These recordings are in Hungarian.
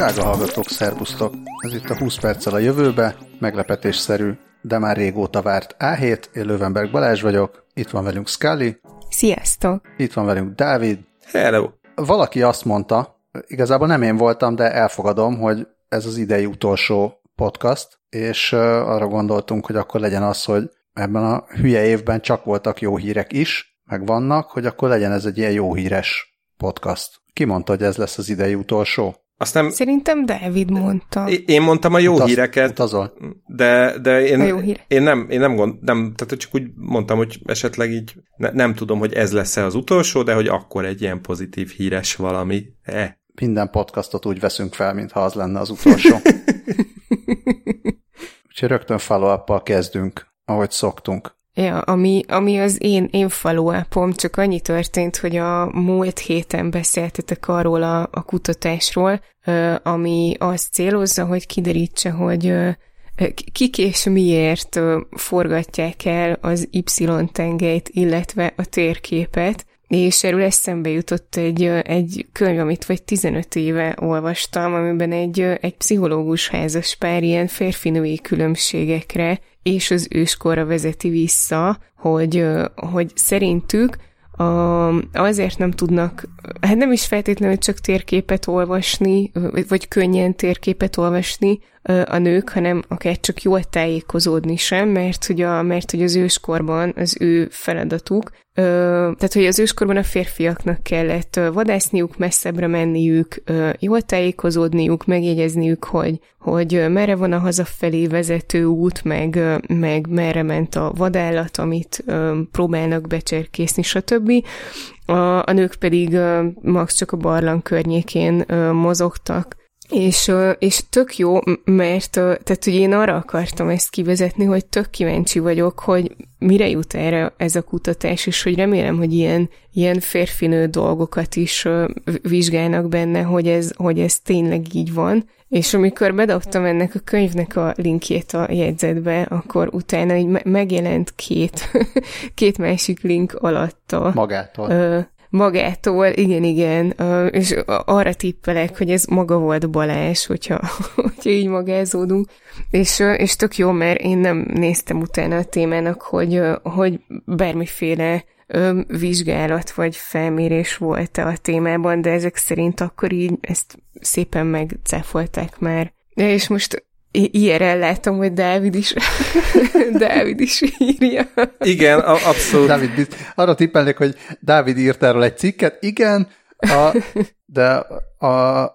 Drága hallgatók, szervusztok! Ez itt a 20 perccel a jövőbe, meglepetésszerű, de már régóta várt A7, én Lövenberg Balázs vagyok, itt van velünk Scully. Sziasztok! Itt van velünk Dávid. Hello! Valaki azt mondta, igazából nem én voltam, de elfogadom, hogy ez az idei utolsó podcast, és arra gondoltunk, hogy akkor legyen az, hogy ebben a hülye évben csak voltak jó hírek is, meg vannak, hogy akkor legyen ez egy ilyen jó híres podcast. Ki mondta, hogy ez lesz az idei utolsó? Azt nem... Szerintem David mondta. Én mondtam a jó Utaz, híreket, utazol. de, de én, A jó hír. én nem, én nem, gond, nem, tehát csak úgy mondtam, hogy esetleg így ne, nem tudom, hogy ez lesz-e az utolsó, de hogy akkor egy ilyen pozitív híres valami. Eh. Minden podcastot úgy veszünk fel, mintha az lenne az utolsó. Úgyhogy rögtön follow kezdünk, ahogy szoktunk. Ja, ami, ami az én, én follow csak annyi történt, hogy a múlt héten beszéltetek arról a, a kutatásról, ami azt célozza, hogy kiderítse, hogy kik és miért forgatják el az Y-tengelyt, illetve a térképet, és erről eszembe jutott egy, egy könyv, amit vagy 15 éve olvastam, amiben egy, egy pszichológus házas pár ilyen férfinői különbségekre és az őskorra vezeti vissza, hogy, hogy szerintük azért nem tudnak, hát nem is feltétlenül csak térképet olvasni, vagy könnyen térképet olvasni a nők, hanem akár csak jól tájékozódni sem, mert hogy, a, mert hogy az őskorban az ő feladatuk, tehát hogy az őskorban a férfiaknak kellett vadászniuk, messzebbre menniük, jól tájékozódniuk, megjegyezniük, hogy, hogy merre van a hazafelé vezető út, meg, meg merre ment a vadállat, amit próbálnak becserkészni, stb. A, a nők pedig max csak a barlang környékén mozogtak, és, és tök jó, mert tehát ugye én arra akartam ezt kivezetni, hogy tök kíváncsi vagyok, hogy mire jut erre ez a kutatás, és hogy remélem, hogy ilyen, ilyen férfinő dolgokat is vizsgálnak benne, hogy ez, hogy ez tényleg így van. És amikor bedobtam ennek a könyvnek a linkjét a jegyzetbe, akkor utána így megjelent két, két másik link alatta. Magától magától, igen, igen, és arra tippelek, hogy ez maga volt Balázs, hogyha, hogyha így magázódunk, és, és tök jó, mert én nem néztem utána a témának, hogy, hogy bármiféle vizsgálat vagy felmérés volt a témában, de ezek szerint akkor így ezt szépen megcáfolták már. És most IRL látom, hogy Dávid is, Dávid is írja. Igen, abszolút. Dávid, arra tippelnék, hogy Dávid írt erről egy cikket, igen, a, de a,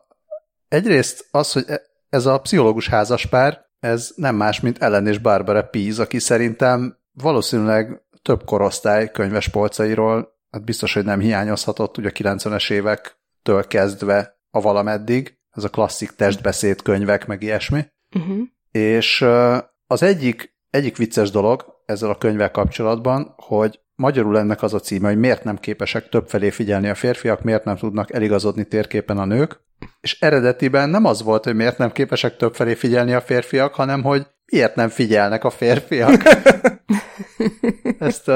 egyrészt az, hogy e, ez a pszichológus házaspár, ez nem más, mint Ellen és Barbara Pease, aki szerintem valószínűleg több korosztály könyves polcairól, hát biztos, hogy nem hiányozhatott, ugye a 90-es évektől kezdve a valameddig, ez a klasszik testbeszéd könyvek, meg ilyesmi. Uh-huh. És az egyik, egyik vicces dolog ezzel a könyvvel kapcsolatban, hogy magyarul ennek az a címe, hogy miért nem képesek többfelé figyelni a férfiak, miért nem tudnak eligazodni térképen a nők, és eredetiben nem az volt, hogy miért nem képesek többfelé figyelni a férfiak, hanem hogy miért nem figyelnek a férfiak. Ezt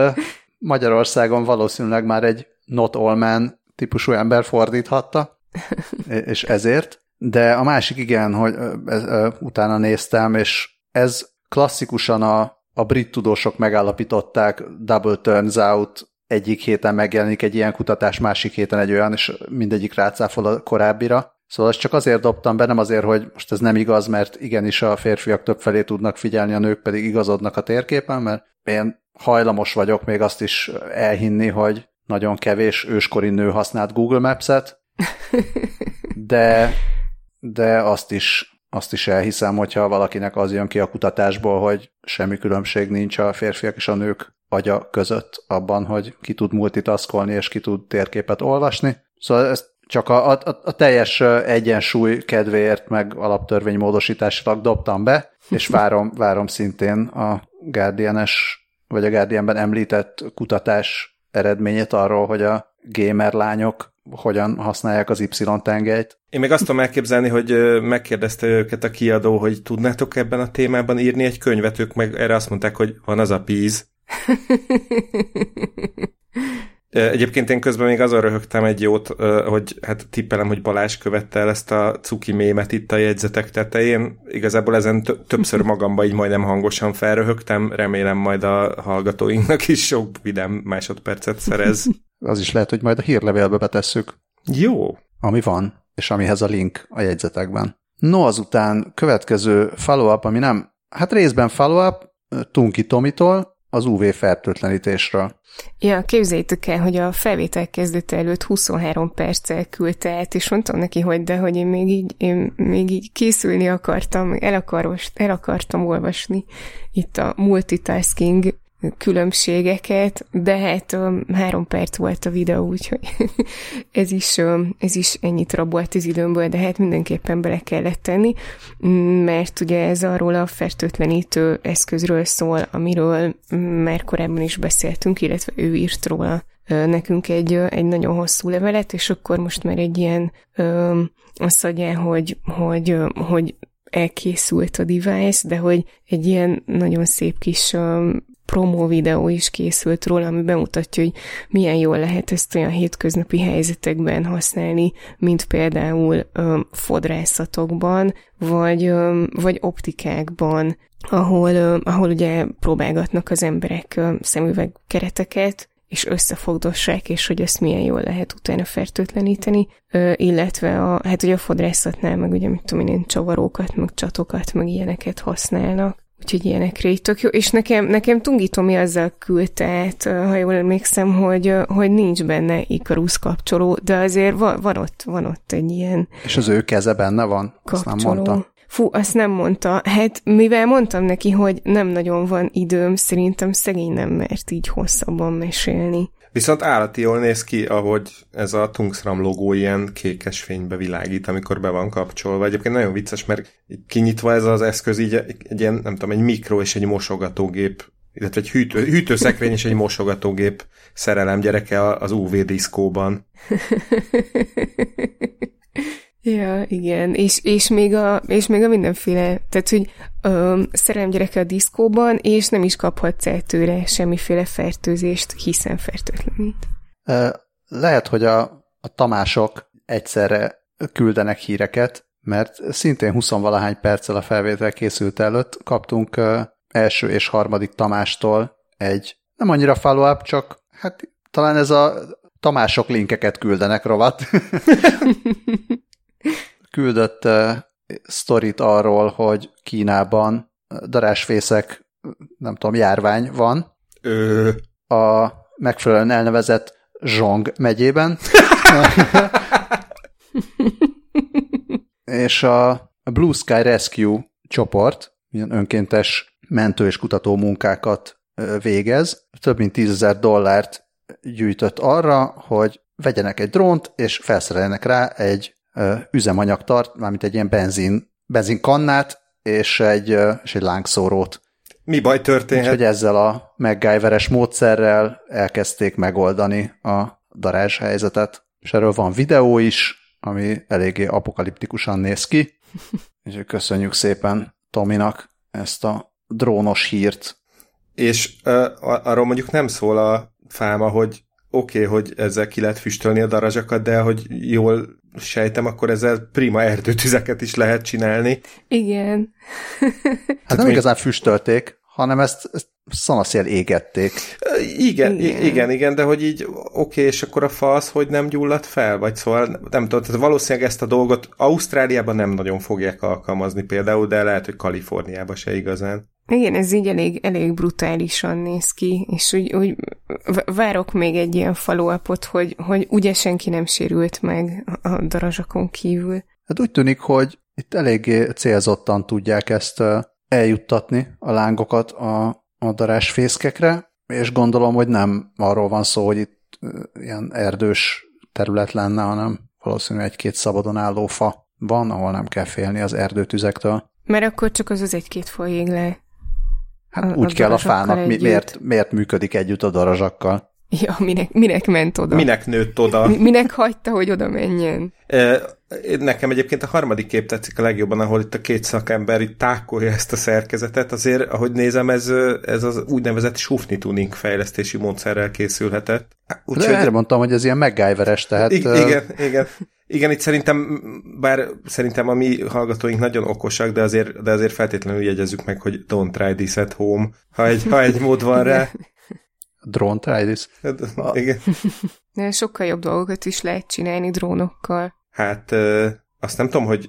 Magyarországon valószínűleg már egy not all man típusú ember fordíthatta, és ezért. De a másik igen, hogy ez, utána néztem, és ez klasszikusan a, a brit tudósok megállapították, double turns out, egyik héten megjelenik egy ilyen kutatás, másik héten egy olyan, és mindegyik rácáfol a korábbira. Szóval ezt csak azért dobtam be, nem azért, hogy most ez nem igaz, mert igenis a férfiak több felé tudnak figyelni, a nők pedig igazodnak a térképen, mert én hajlamos vagyok még azt is elhinni, hogy nagyon kevés őskori nő használt Google Maps-et, de de azt is, azt is elhiszem, hogyha valakinek az jön ki a kutatásból, hogy semmi különbség nincs a férfiak és a nők agya között abban, hogy ki tud multitaskolni és ki tud térképet olvasni. Szóval ezt csak a, a, a teljes egyensúly kedvéért meg alaptörvénymódosításilag dobtam be, és várom, várom szintén a Guardian-es, vagy a Guardianben említett kutatás eredményét arról, hogy a gamer lányok hogyan használják az Y-tengelyt. Én még azt tudom elképzelni, hogy megkérdezte őket a kiadó, hogy tudnátok ebben a témában írni egy könyvet, ők meg erre azt mondták, hogy van az a píz. Egyébként én közben még azon röhögtem egy jót, hogy hát tippelem, hogy Balázs követte el ezt a cuki mémet itt a jegyzetek tetején. Igazából ezen többször magamba így majdnem hangosan felröhögtem, remélem majd a hallgatóinknak is sok vidám másodpercet szerez. Az is lehet, hogy majd a hírlevélbe betesszük. Jó. Ami van, és amihez a link a jegyzetekben. No, azután következő follow-up, ami nem, hát részben follow-up, Tunki Tomitól, az UV fertőtlenítésről. Ja, képzeljétek el, hogy a felvétel kezdete előtt 23 perccel küldte át, és mondtam neki, hogy de, hogy én még így, én még így készülni akartam, el, akaros, el akartam olvasni itt a multitasking különbségeket, de hát um, három perc volt a videó, úgyhogy ez is, um, ez is ennyit rabolt az időmből, de hát mindenképpen bele kellett tenni, mert ugye ez arról a fertőtlenítő eszközről szól, amiről már korábban is beszéltünk, illetve ő írt róla nekünk egy, egy nagyon hosszú levelet, és akkor most már egy ilyen um, azt adja, hogy, hogy, hogy elkészült a device, de hogy egy ilyen nagyon szép kis promó videó is készült róla, ami bemutatja, hogy milyen jól lehet ezt olyan hétköznapi helyzetekben használni, mint például öm, fodrászatokban, vagy, öm, vagy optikákban, ahol, öm, ahol ugye próbálgatnak az emberek öm, szemüveg kereteket, és összefogdossák, és hogy ezt milyen jól lehet utána fertőtleníteni, ö, illetve a, hát ugye a fodrászatnál meg ugye, mit tudom én, csavarókat, meg csatokat, meg ilyeneket használnak. Úgyhogy ilyenekre így tök jó. És nekem, nekem Tungi Tomi azzal küldte, ha jól emlékszem, hogy, hogy nincs benne Ikarus kapcsoló, de azért van, van, ott, van ott egy ilyen És az ő keze benne van? Kapcsoló. Azt nem mondta. Fú, azt nem mondta. Hát mivel mondtam neki, hogy nem nagyon van időm, szerintem szegény nem mert így hosszabban mesélni. Viszont állati jól néz ki, ahogy ez a Tungsram logó ilyen kékes fénybe világít, amikor be van kapcsolva. Egyébként nagyon vicces, mert kinyitva ez az eszköz így egy ilyen, nem tudom, egy mikro és egy mosogatógép, illetve egy hűtő, hűtőszekrény és egy mosogatógép szerelem gyereke az UV diszkóban. Ja, igen, és, és, még a, és még a mindenféle, tehát, hogy ö, szerelem gyereke a diszkóban, és nem is kaphatsz el tőle semmiféle fertőzést, hiszen fertőtlenít. Lehet, hogy a, a Tamások egyszerre küldenek híreket, mert szintén 20-valahány perccel a felvétel készült előtt kaptunk ö, első és harmadik Tamástól egy nem annyira follow-up, csak hát talán ez a Tamások linkeket küldenek rovat. küldött uh, sztorit arról, hogy Kínában darásfészek, nem tudom, járvány van. Ö... A megfelelően elnevezett Zsong megyében. és a Blue Sky Rescue csoport, ilyen önkéntes mentő és kutató munkákat végez, több mint tízezer dollárt gyűjtött arra, hogy vegyenek egy drónt, és felszereljenek rá egy üzemanyag tart, mármint egy ilyen benzin, benzinkannát, és egy, és egy lángszórót. Mi baj történhet? Úgyhogy ezzel a MacGyveres módszerrel elkezdték megoldani a darázs helyzetet. És erről van videó is, ami eléggé apokaliptikusan néz ki. És köszönjük szépen Tominak ezt a drónos hírt. És uh, arról mondjuk nem szól a fáma, hogy oké, okay, hogy ezzel ki lehet füstölni a darazsakat, de hogy jól sejtem, akkor ezzel prima erdőtüzeket is lehet csinálni. Igen. hát nem igazán füstölték, hanem ezt, ezt szanaszél égették. Igen, igen, igen, igen, de hogy így oké, okay, és akkor a fa az, hogy nem gyulladt fel, vagy szóval nem tudom, tehát valószínűleg ezt a dolgot Ausztráliában nem nagyon fogják alkalmazni például, de lehet, hogy Kaliforniában se igazán. Igen, ez így elég, elég brutálisan néz ki, és úgy, úgy várok még egy ilyen faluapot, hogy, hogy ugye senki nem sérült meg a darazsakon kívül. Hát úgy tűnik, hogy itt eléggé célzottan tudják ezt eljuttatni a lángokat a, a darásfészkekre, és gondolom, hogy nem arról van szó, hogy itt ilyen erdős terület lenne, hanem valószínűleg egy-két szabadon álló fa van, ahol nem kell félni az erdőtüzektől. Mert akkor csak az az egy-két folyég le. Hát a, úgy a kell a fának, mi, miért, miért működik együtt a darazsakkal. Ja, minek, minek ment oda? Minek nőtt oda? Minek hagyta, hogy oda menjen? Nekem egyébként a harmadik kép tetszik a legjobban, ahol itt a két szakember itt tákolja ezt a szerkezetet. Azért, ahogy nézem, ez, ez az úgynevezett Sufni tuning fejlesztési módszerrel készülhetett. Úgyhogy... Erre mondtam, hogy ez ilyen MacGyveres, tehát... I- igen, igen. Igen, itt szerintem, bár szerintem a mi hallgatóink nagyon okosak, de azért, de azért feltétlenül jegyezzük meg, hogy don't try this at home, ha egy, ha egy mód van rá. This? Hát, igen. De sokkal jobb dolgokat is lehet csinálni drónokkal. Hát azt nem tudom, hogy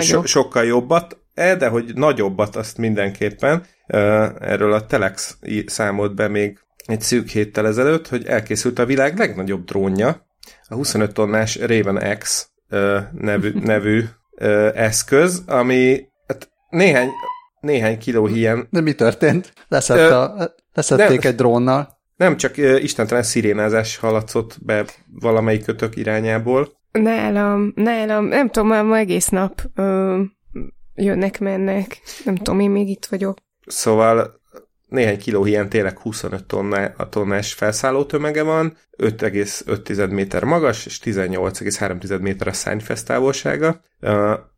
so- sokkal jobbat, e, de hogy nagyobbat azt mindenképpen. Erről a Telex számolt be még egy szűk héttel ezelőtt, hogy elkészült a világ legnagyobb drónja, a 25 tonnás Raven X nevű, nevű eszköz, ami hát néhány, néhány kiló híján. De mi történt? Leszett a, leszették nem, egy drónnal. Nem, csak istentelen szirénázás hallatszott be valamelyik kötök irányából. Nálam, nálam, nem tudom, már ma egész nap ö, jönnek, mennek. Nem tudom, én még itt vagyok. Szóval néhány kiló hiány tényleg 25 tonná, a tonnás felszálló tömege van, 5,5 méter magas, és 18,3 méter a szányfesz távolsága,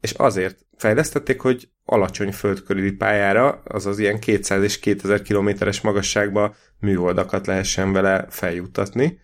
és azért fejlesztették, hogy alacsony földkörüli pályára, azaz ilyen 200 és 2000 kilométeres magasságba műholdakat lehessen vele feljuttatni.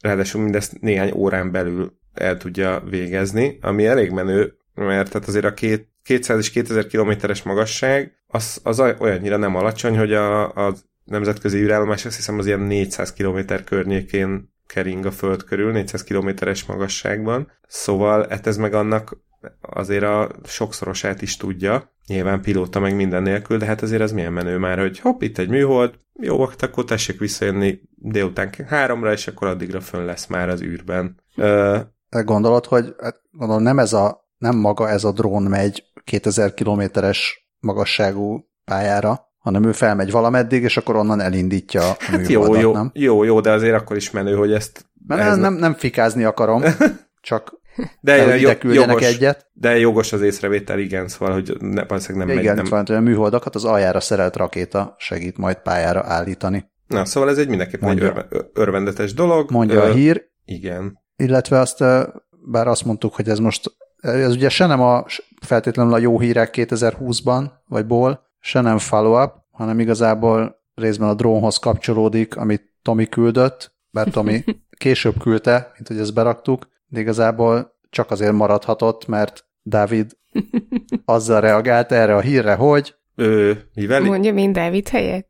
Ráadásul mindezt néhány órán belül el tudja végezni, ami elég menő, mert tehát azért a két 200 és 2000 kilométeres magasság, az, az olyannyira nem alacsony, hogy a, a nemzetközi űrállomás azt hiszem az ilyen 400 km környékén kering a föld körül, 400 kilométeres magasságban. Szóval hát ez meg annak azért a sokszorosát is tudja, nyilván pilóta meg minden nélkül, de hát azért az milyen menő már, hogy hopp, itt egy műhold, jó, akkor tessék visszajönni délután háromra, és akkor addigra fönn lesz már az űrben. Ö, Gondolod, hogy hát gondolom nem ez a nem maga ez a drón megy 2000 kilométeres magasságú pályára, hanem ő felmegy valameddig, és akkor onnan elindítja a hát jó, jó, nem? jó, jó, de azért akkor is menő, hogy ezt... Mert ez nem, nem fikázni akarom, csak de ide küldjenek jogos, egyet. De jogos az észrevétel, igen, szóval, hogy ne, valószínűleg nem igen, megy. Igen, szóval, a műholdakat az aljára szerelt rakéta segít majd pályára állítani. Na, szóval ez egy mindenképpen mondja, egy örve, örvendetes dolog. Mondja Ö, a hír. Igen. Illetve azt, bár azt mondtuk, hogy ez most ez ugye se nem a feltétlenül a jó hírek 2020-ban, vagy ból, se nem follow-up, hanem igazából részben a drónhoz kapcsolódik, amit Tomi küldött, bár Tomi később küldte, mint hogy ezt beraktuk, de igazából csak azért maradhatott, mert Dávid azzal reagált erre a hírre, hogy ő, mivel... Mondja mind Dávid helyett.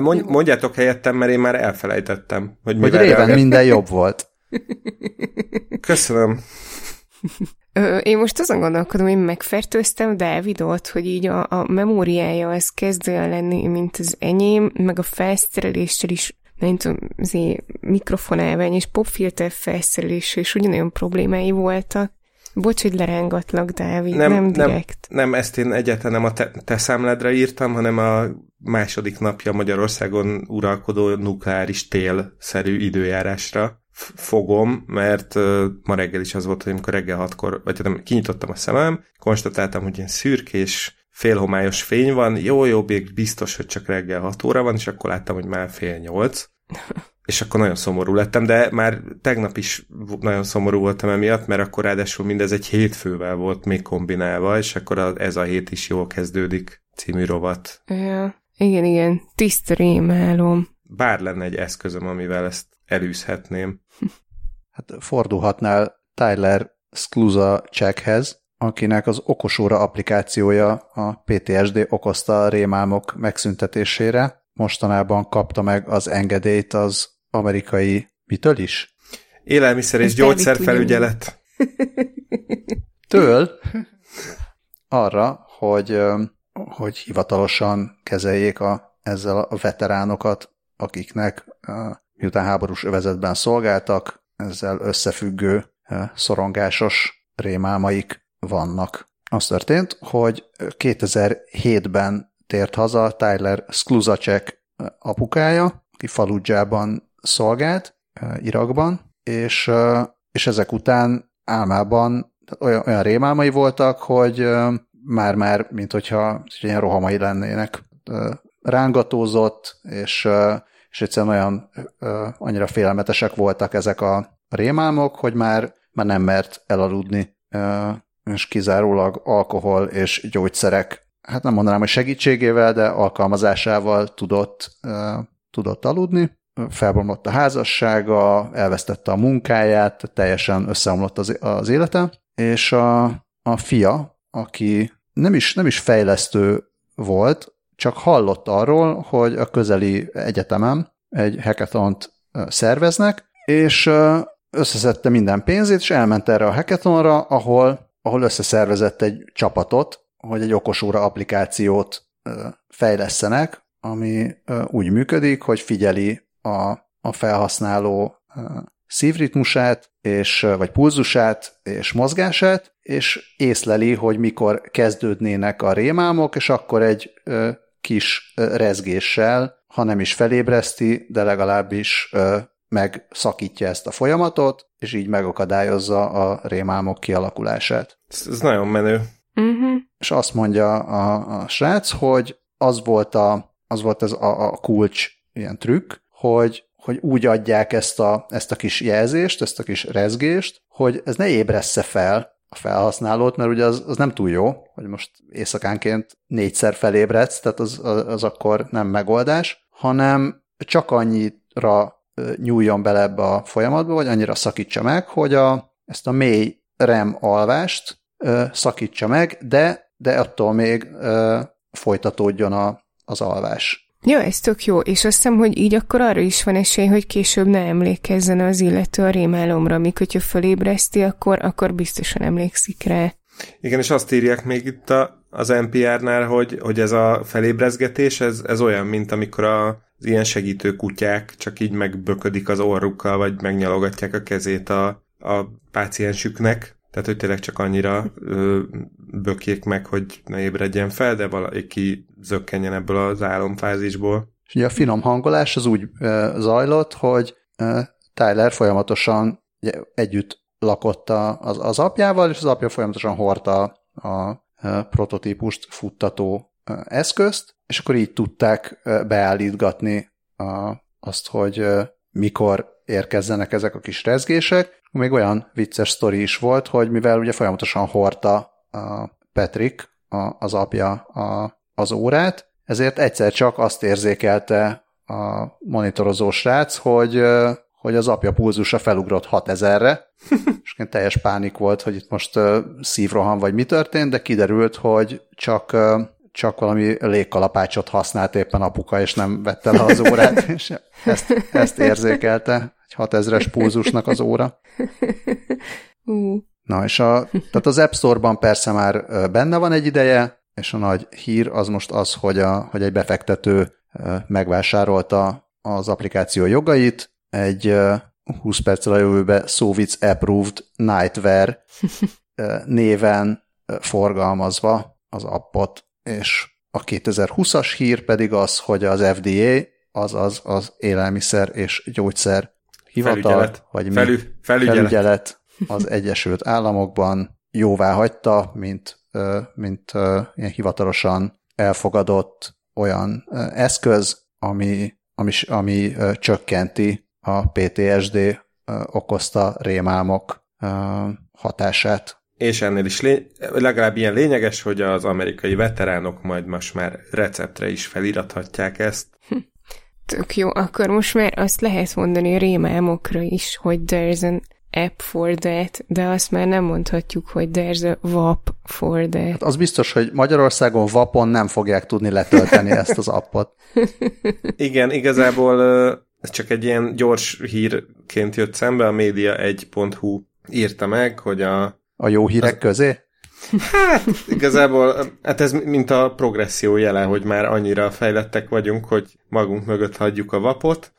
Mond, mondjátok helyettem, mert én már elfelejtettem. Hogy, hogy réven reagált. minden jobb volt. Köszönöm. Ö, én most azon gondolkodom, hogy megfertőztem Dávidot, hogy így a, a memóriája az kezd olyan lenni, mint az enyém, meg a felszereléssel is, nem tudom, azért mikrofonálvány és popfilter felszereléssel is ugyanolyan problémái voltak. Bocs, hogy lerángatlak, Dávid, nem, nem direkt. Nem, nem ezt én egyáltalán nem a te, te számládra írtam, hanem a második napja Magyarországon uralkodó nukleáris tél-szerű időjárásra fogom, mert ma reggel is az volt, hogy amikor reggel hatkor, vagy nem, kinyitottam a szemem, konstatáltam, hogy ilyen szürkés, félhomályos fény van, jó, jó, biztos, hogy csak reggel 6 óra van, és akkor láttam, hogy már fél nyolc. és akkor nagyon szomorú lettem, de már tegnap is nagyon szomorú voltam emiatt, mert akkor ráadásul mindez egy hétfővel volt még kombinálva, és akkor ez a hét is jól kezdődik című rovat. Ja, igen, igen, tiszta rémálom. Bár lenne egy eszközöm, amivel ezt elűzhetném. Hát fordulhatnál Tyler Skluza Checkhez, akinek az okosóra applikációja a PTSD okozta a rémálmok megszüntetésére. Mostanában kapta meg az engedélyt az amerikai mitől is? Élelmiszer és gyógyszerfelügyelet. Től arra, hogy, hogy hivatalosan kezeljék a, ezzel a veteránokat, akiknek miután háborús övezetben szolgáltak, ezzel összefüggő eh, szorongásos rémálmaik vannak. Az történt, hogy 2007-ben tért haza Tyler Skluzacek eh, apukája, aki Faludzsában szolgált, eh, Irakban, és, és ezek után álmában olyan, olyan rémálmai voltak, hogy már-már, mint hogyha ilyen rohamai lennének, rángatózott, és és egyszerűen olyan ö, annyira félelmetesek voltak ezek a rémálmok, hogy már, már nem mert elaludni, ö, és kizárólag alkohol és gyógyszerek, hát nem mondanám, hogy segítségével, de alkalmazásával tudott, ö, tudott aludni. Felbomlott a házassága, elvesztette a munkáját, teljesen összeomlott az, az élete, és a, a fia, aki nem is, nem is fejlesztő volt, csak hallott arról, hogy a közeli egyetemen egy hackathont szerveznek, és összeszedte minden pénzét, és elment erre a hackathonra, ahol, ahol összeszervezett egy csapatot, hogy egy okosóra applikációt fejlesztenek, ami úgy működik, hogy figyeli a, a felhasználó szívritmusát, és, vagy pulzusát és mozgását, és észleli, hogy mikor kezdődnének a rémálmok, és akkor egy kis rezgéssel, ha nem is felébreszti, de legalábbis megszakítja ezt a folyamatot, és így megakadályozza a rémálmok kialakulását. Ez, ez nagyon menő. Uh-huh. És azt mondja a, a srác, hogy az volt, a, az volt az a, a kulcs ilyen trükk, hogy hogy úgy adják ezt a, ezt a kis jelzést, ezt a kis rezgést, hogy ez ne ébressze fel a felhasználót, mert ugye az, az nem túl jó, hogy most éjszakánként négyszer felébredsz, tehát az, az, akkor nem megoldás, hanem csak annyira nyúljon bele ebbe a folyamatba, vagy annyira szakítsa meg, hogy a, ezt a mély REM alvást ö, szakítsa meg, de, de attól még ö, folytatódjon a, az alvás. Ja, ez tök jó, és azt hiszem, hogy így akkor arra is van esély, hogy később ne emlékezzen az illető a rémálomra, míg hogyha fölébreszti, akkor, akkor biztosan emlékszik rá. Igen, és azt írják még itt a, az NPR-nál, hogy, hogy ez a felébrezgetés, ez, ez olyan, mint amikor a, az ilyen segítő kutyák csak így megböködik az orrukkal, vagy megnyalogatják a kezét a, a páciensüknek, tehát hogy tényleg csak annyira ö, bökjék meg, hogy ne ébredjen fel, de valaki zökkenjen ebből az álomfázisból. És ugye a finom hangolás az úgy ö, zajlott, hogy ö, Tyler folyamatosan ugye, együtt lakott a, az, az apjával, és az apja folyamatosan hordta a, a prototípust futtató eszközt, és akkor így tudták beállítgatni a, azt, hogy mikor érkezzenek ezek a kis rezgések. Még olyan vicces sztori is volt, hogy mivel ugye folyamatosan hordta a Patrick, a, az apja a, az órát, ezért egyszer csak azt érzékelte a monitorozó srác, hogy, hogy az apja pulzusa felugrott 6000-re, és teljes pánik volt, hogy itt most szívroham vagy mi történt, de kiderült, hogy csak csak valami légkalapácsot használt éppen apuka, és nem vette le az órát, és ezt, ezt érzékelte, egy 6000-es pulzusnak az óra. Uh. Na, és a, tehát az App Store-ban persze már benne van egy ideje, és a nagy hír az most az, hogy, a, hogy egy befektető megvásárolta az applikáció jogait, egy 20 perccel a jövőbe Sovic Approved Nightwear néven forgalmazva az appot és a 2020-as hír pedig az, hogy az FDA, azaz az élelmiszer és gyógyszer hivatal, felügyelet. vagy mi, Felü, felügyelet. felügyelet az Egyesült Államokban jóvá hagyta, mint, mint ilyen hivatalosan elfogadott olyan eszköz, ami, ami, ami csökkenti a PTSD okozta rémálmok hatását és ennél is lény- legalább ilyen lényeges, hogy az amerikai veteránok majd most már receptre is felirathatják ezt. Tök jó, akkor most már azt lehet mondani a rémálmokra is, hogy there's an app for that, de azt már nem mondhatjuk, hogy there's a WAP for that. Hát az biztos, hogy Magyarországon vapon nem fogják tudni letölteni ezt az appot. Igen, igazából ez csak egy ilyen gyors hírként jött szembe, a média1.hu írta meg, hogy a a jó hírek az... közé? Hát igazából, hát ez mint a progresszió jele, hogy már annyira fejlettek vagyunk, hogy magunk mögött hagyjuk a vapot,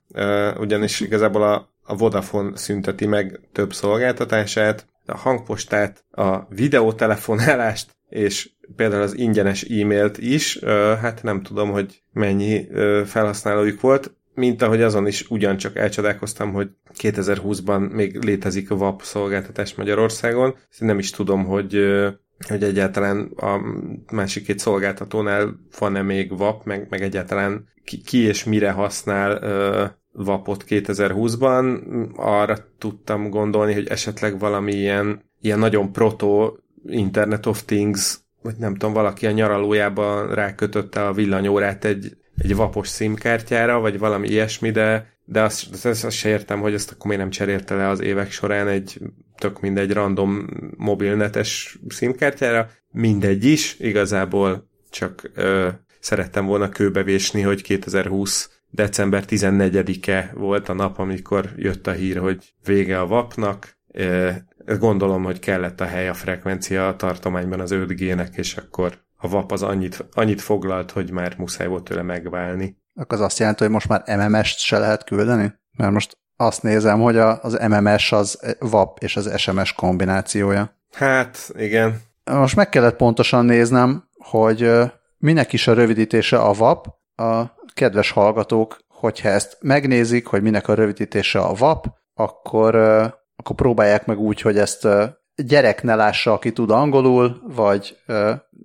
ugyanis igazából a, a Vodafone szünteti meg több szolgáltatását, a hangpostát, a videótelefonálást, és például az ingyenes e-mailt is, hát nem tudom, hogy mennyi felhasználójuk volt, mint ahogy azon is ugyancsak elcsodálkoztam, hogy 2020-ban még létezik a VAP szolgáltatás Magyarországon. Nem is tudom, hogy hogy egyáltalán a másik két szolgáltatónál van-e még VAP, meg, meg egyáltalán ki, ki és mire használ ö, VAP-ot 2020-ban. Arra tudtam gondolni, hogy esetleg valami ilyen, ilyen nagyon proto Internet of Things, vagy nem tudom, valaki a nyaralójában rákötötte a villanyórát egy, egy vapos szimkártyára, vagy valami ilyesmi, de, de azt, azt, azt se értem, hogy ezt akkor miért nem cserélte le az évek során egy tök mindegy random mobilnetes szimkártyára. Mindegy is, igazából csak ö, szerettem volna kőbevésni, hogy 2020 december 14-e volt a nap, amikor jött a hír, hogy vége a vapnak. Gondolom, hogy kellett a hely a frekvencia a tartományban az 5G-nek, és akkor a VAP az annyit, annyit foglalt, hogy már muszáj volt tőle megválni. Akkor az azt jelenti, hogy most már MMS-t se lehet küldeni? Mert most azt nézem, hogy az MMS az VAP és az SMS kombinációja. Hát, igen. Most meg kellett pontosan néznem, hogy minek is a rövidítése a VAP. A kedves hallgatók, hogyha ezt megnézik, hogy minek a rövidítése a VAP, akkor, akkor próbálják meg úgy, hogy ezt gyerek ne lássa, aki tud angolul, vagy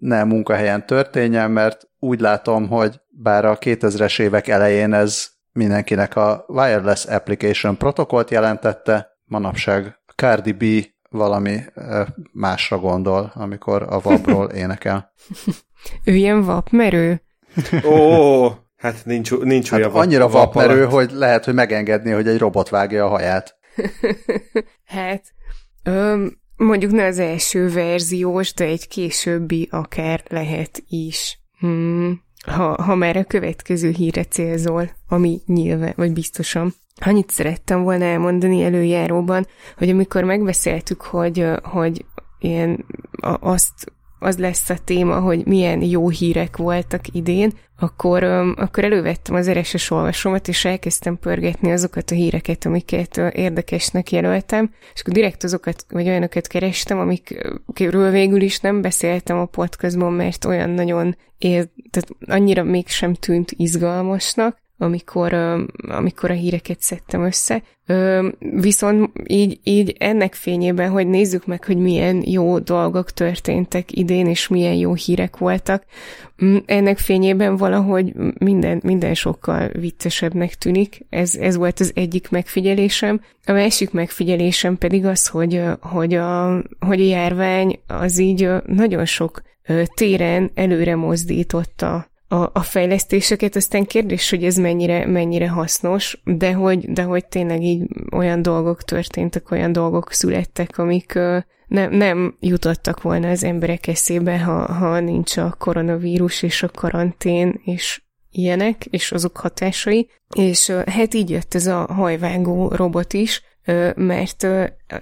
ne munkahelyen történjen, mert úgy látom, hogy bár a 2000-es évek elején ez mindenkinek a Wireless Application protokollt jelentette, manapság Cardi B valami másra gondol, amikor a vapról énekel. ő ilyen vapmerő? Ó, hát nincs, nincs hát olyan annyira vapmerő, hogy lehet, hogy megengedni, hogy egy robot vágja a haját. hát, öm, mondjuk ne az első verziós, de egy későbbi akár lehet is. Hmm ha, ha már a következő híre célzol, ami nyilván, vagy biztosan. Annyit szerettem volna elmondani előjáróban, hogy amikor megbeszéltük, hogy, hogy ilyen azt az lesz a téma, hogy milyen jó hírek voltak idén, akkor, akkor elővettem az RSS olvasómat, és elkezdtem pörgetni azokat a híreket, amiket érdekesnek jelöltem, és akkor direkt azokat, vagy olyanokat kerestem, amikről végül is nem beszéltem a podcastban, mert olyan nagyon ér, tehát annyira mégsem tűnt izgalmasnak, amikor, amikor a híreket szedtem össze. Viszont így, így ennek fényében, hogy nézzük meg, hogy milyen jó dolgok történtek idén, és milyen jó hírek voltak, ennek fényében valahogy minden, minden sokkal viccesebbnek tűnik. Ez, ez volt az egyik megfigyelésem. A másik megfigyelésem pedig az, hogy, hogy, a, hogy a járvány az így nagyon sok téren előre mozdította a, a fejlesztéseket, aztán kérdés, hogy ez mennyire, mennyire hasznos, de hogy, de hogy tényleg így olyan dolgok történtek, olyan dolgok születtek, amik nem, nem jutottak volna az emberek eszébe, ha, ha nincs a koronavírus és a karantén és ilyenek, és azok hatásai. És hát így jött ez a hajvágó robot is, mert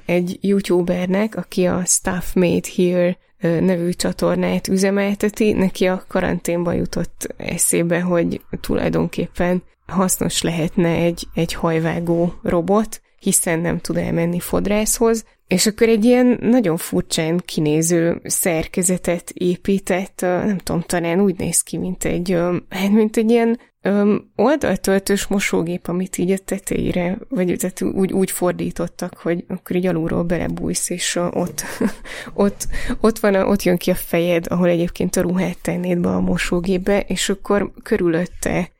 egy youtubernek, aki a Stuff Made Here nevű csatornát üzemelteti, neki a karanténba jutott eszébe, hogy tulajdonképpen hasznos lehetne egy, egy hajvágó robot, hiszen nem tud elmenni fodrászhoz, és akkor egy ilyen nagyon furcsán kinéző szerkezetet épített, nem tudom, talán úgy néz ki, mint egy, hát mint egy ilyen Öm, oldaltöltős mosógép, amit így a tetejére, vagy tehát úgy, úgy fordítottak, hogy akkor így alulról belebújsz, és ott, ott, ott, van a, ott jön ki a fejed, ahol egyébként a ruhát tennéd be a mosógépbe, és akkor körülötte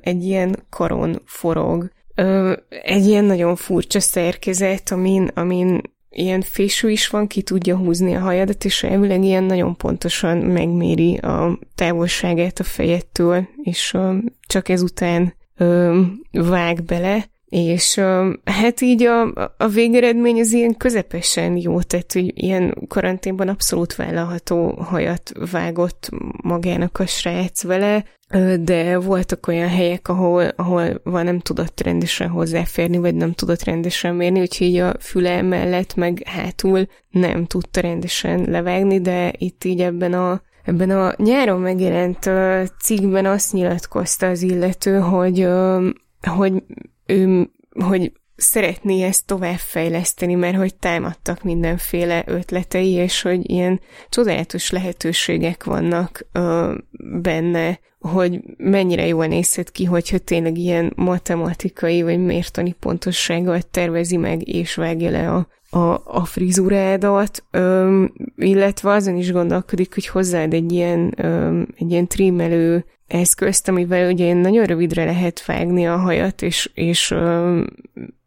egy ilyen karon forog, ö, egy ilyen nagyon furcsa szerkezet, amin, amin ilyen fésű is van, ki tudja húzni a hajadat, és elvileg ilyen nagyon pontosan megméri a távolságát a fejettől, és uh, csak ezután uh, vág bele, és hát így a, a végeredmény az ilyen közepesen jó, tehát hogy ilyen karanténban abszolút vállalható hajat vágott magának a srác vele, de voltak olyan helyek, ahol, ahol van nem tudott rendesen hozzáférni, vagy nem tudott rendesen mérni, úgyhogy így a füle mellett, meg hátul nem tudta rendesen levágni, de itt így ebben a Ebben a nyáron megjelent cikkben azt nyilatkozta az illető, hogy, hogy ő, hogy szeretné ezt továbbfejleszteni, mert hogy támadtak mindenféle ötletei, és hogy ilyen csodálatos lehetőségek vannak ö, benne, hogy mennyire jól nézhet ki, hogyha tényleg ilyen matematikai vagy mértani pontossággal tervezi meg és vágja le a, a, a frizurádat, öm, illetve azon is gondolkodik, hogy hozzáad egy ilyen, öm, egy ilyen trimmelő eszközt, amivel ugye nagyon rövidre lehet vágni a hajat, és, és öm,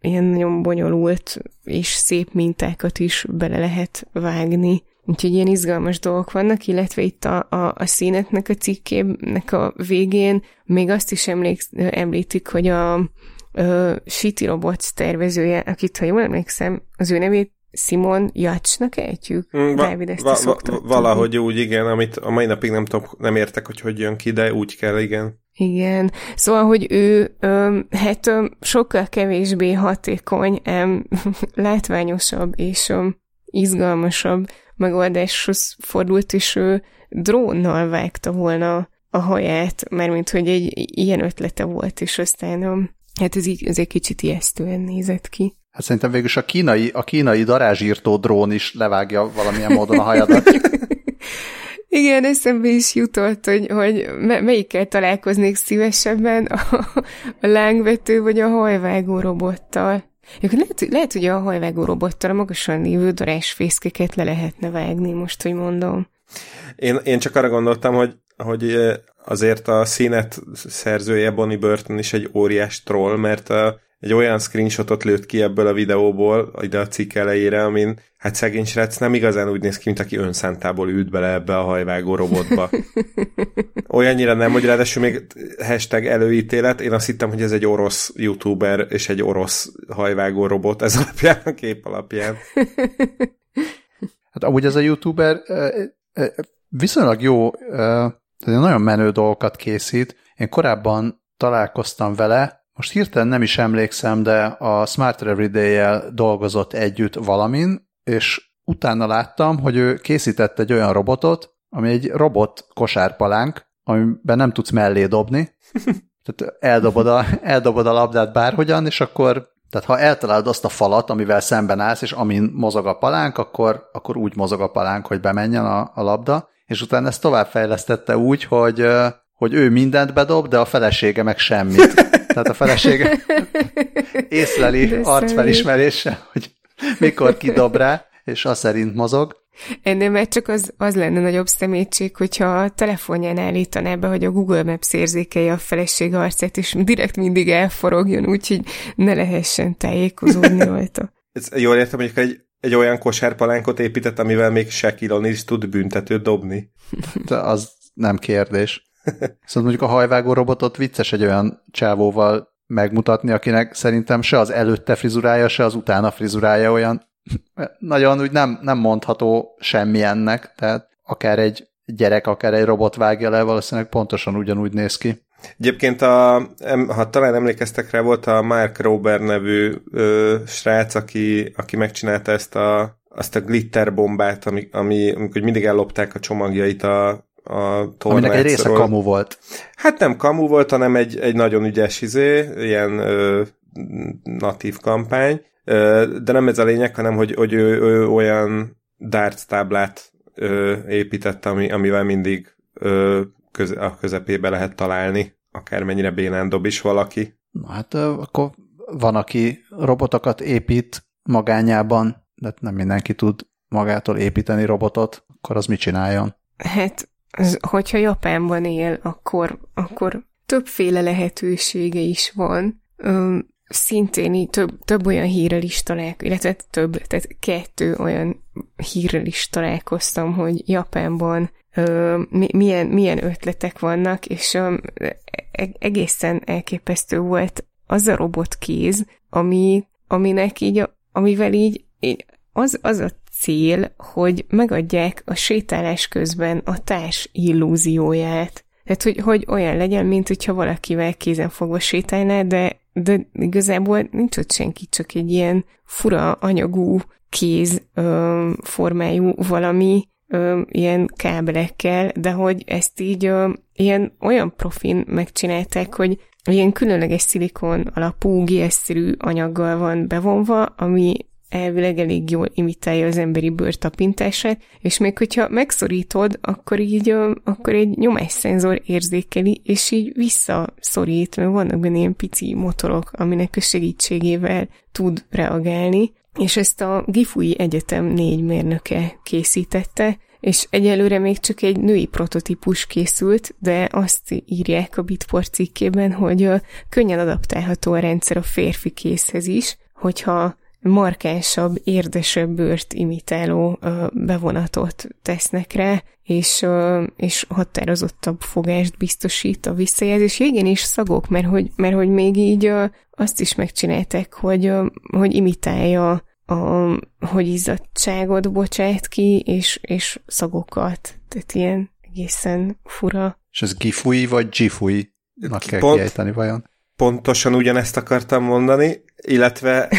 ilyen nagyon bonyolult és szép mintákat is bele lehet vágni. Úgyhogy ilyen izgalmas dolgok vannak, illetve itt a, a, a színetnek a cikkének a végén még azt is emlék, említik, hogy a, a Shitty Robots tervezője, akit ha jól emlékszem, az ő nevét Simon Jacsnak ejtjük? Mm, va- Dávid ezt va- va- valahogy úgy, igen, amit a mai napig nem tudom, nem értek, hogy hogy jön ki, de úgy kell, igen. Igen. Szóval, hogy ő öm, hát öm, sokkal kevésbé hatékony, öm, látványosabb és öm, izgalmasabb megoldáshoz fordult, és ő drónnal vágta volna a haját, mármint, hogy egy ilyen ötlete volt, és aztán öm, hát ez, így, ez egy kicsit ijesztően nézett ki. Hát szerintem végülis a kínai, a kínai darázsírtó drón is levágja valamilyen módon a hajadat. Igen, eszembe is jutott, hogy, hogy melyikkel találkoznék szívesebben, a, a lángvető vagy a hajvágó robottal. Lehet, lehet, hogy a hajvágó robottal a magasan lévő darásfészkeket le lehetne vágni, most, hogy mondom. Én, én csak arra gondoltam, hogy, hogy azért a színet szerzője Bonnie Burton is egy óriás troll, mert a, egy olyan screenshotot lőtt ki ebből a videóból, ide a cikk elejére, amin hát szegény srác nem igazán úgy néz ki, mint aki önszántából ült bele ebbe a hajvágó robotba. Olyannyira nem, hogy ráadásul még hashtag előítélet, én azt hittem, hogy ez egy orosz youtuber és egy orosz hajvágó robot ez alapján, a kép alapján. Hát amúgy ez a youtuber viszonylag jó, nagyon menő dolgokat készít. Én korábban találkoztam vele, most hirtelen nem is emlékszem, de a Smarter Everyday-jel dolgozott együtt valamin, és utána láttam, hogy ő készített egy olyan robotot, ami egy robot kosárpalánk, amiben nem tudsz mellé dobni. Tehát eldobod a, eldobod a labdát bárhogyan, és akkor, tehát ha eltalálod azt a falat, amivel szemben állsz, és amin mozog a palánk, akkor, akkor úgy mozog a palánk, hogy bemenjen a, a labda, és utána ezt továbbfejlesztette úgy, hogy, hogy ő mindent bedob, de a felesége meg semmit. Tehát a felesége észleli arcfelismerése, hogy mikor kidob rá, és az szerint mozog. Ennél mert csak az, az lenne nagyobb szemétség, hogyha a telefonján állítaná be, hogy a Google Maps érzékelje a feleség arcát, és direkt mindig elforogjon, úgyhogy ne lehessen tájékozódni rajta. Ez jól értem, hogy egy, egy olyan kosárpalánkot épített, amivel még Shaquille is tud büntetőt dobni. De az nem kérdés. Szóval mondjuk a hajvágó robotot vicces egy olyan csávóval megmutatni, akinek szerintem se az előtte frizurája, se az utána frizurája olyan nagyon úgy nem, nem mondható semmi ennek, tehát akár egy gyerek, akár egy robot vágja le, valószínűleg pontosan ugyanúgy néz ki. Egyébként, a, ha talán emlékeztek rá, volt a Mark Rober nevű ö, srác, aki, aki megcsinálta ezt a, azt a glitter bombát, ami, ami amikor mindig ellopták a csomagjait a, a Aminek egy része kamu volt. Hát nem kamu volt, hanem egy, egy nagyon ügyes izé, ilyen ö, natív kampány, ö, de nem ez a lényeg, hanem hogy, hogy ő, ő olyan darts táblát ö, épített, ami, amivel mindig ö, köz, a közepébe lehet találni, akármennyire bénán dob is valaki. Na hát akkor van, aki robotokat épít magányában, de nem mindenki tud magától építeni robotot, akkor az mit csináljon? Hát az, hogyha Japánban él, akkor, akkor többféle lehetősége is van. Öm, szintén így több, több olyan hírrel is találkoztam, illetve több, tehát kettő olyan hírrel is találkoztam, hogy Japánban milyen, milyen ötletek vannak, és ö, e, egészen elképesztő volt az a robotkéz, ami, aminek így, amivel így, így az, az a cél, hogy megadják a sétálás közben a társ illúzióját. Tehát, hogy, hogy olyan legyen, mint hogyha valakivel kézen fogva sétálná, de, de igazából nincs ott senki, csak egy ilyen fura anyagú kéz formájú valami, ö, ilyen kábelekkel, de hogy ezt így ö, ilyen olyan profin megcsinálták, hogy ilyen különleges szilikon alapú GS-szerű anyaggal van bevonva, ami elvileg elég jól imitálja az emberi bőr tapintását, és még hogyha megszorítod, akkor így akkor egy nyomásszenzor érzékeli, és így visszaszorít, mert vannak benne ilyen pici motorok, aminek a segítségével tud reagálni, és ezt a Gifui Egyetem négy mérnöke készítette, és egyelőre még csak egy női prototípus készült, de azt írják a Bitport cikkében, hogy könnyen adaptálható a rendszer a férfi készhez is, hogyha markánsabb, érdesebb bőrt imitáló bevonatot tesznek rá, és, és határozottabb fogást biztosít a visszajelzés. Igen, és szagok, mert hogy, mert hogy még így azt is megcsinálták, hogy, hogy imitálja a, hogy izzadságot bocsát ki, és, és szagokat. Tehát ilyen egészen fura. És ez gifui vagy gifui? Nak kell Pont, kiejteni vajon? Pontosan ugyanezt akartam mondani, illetve,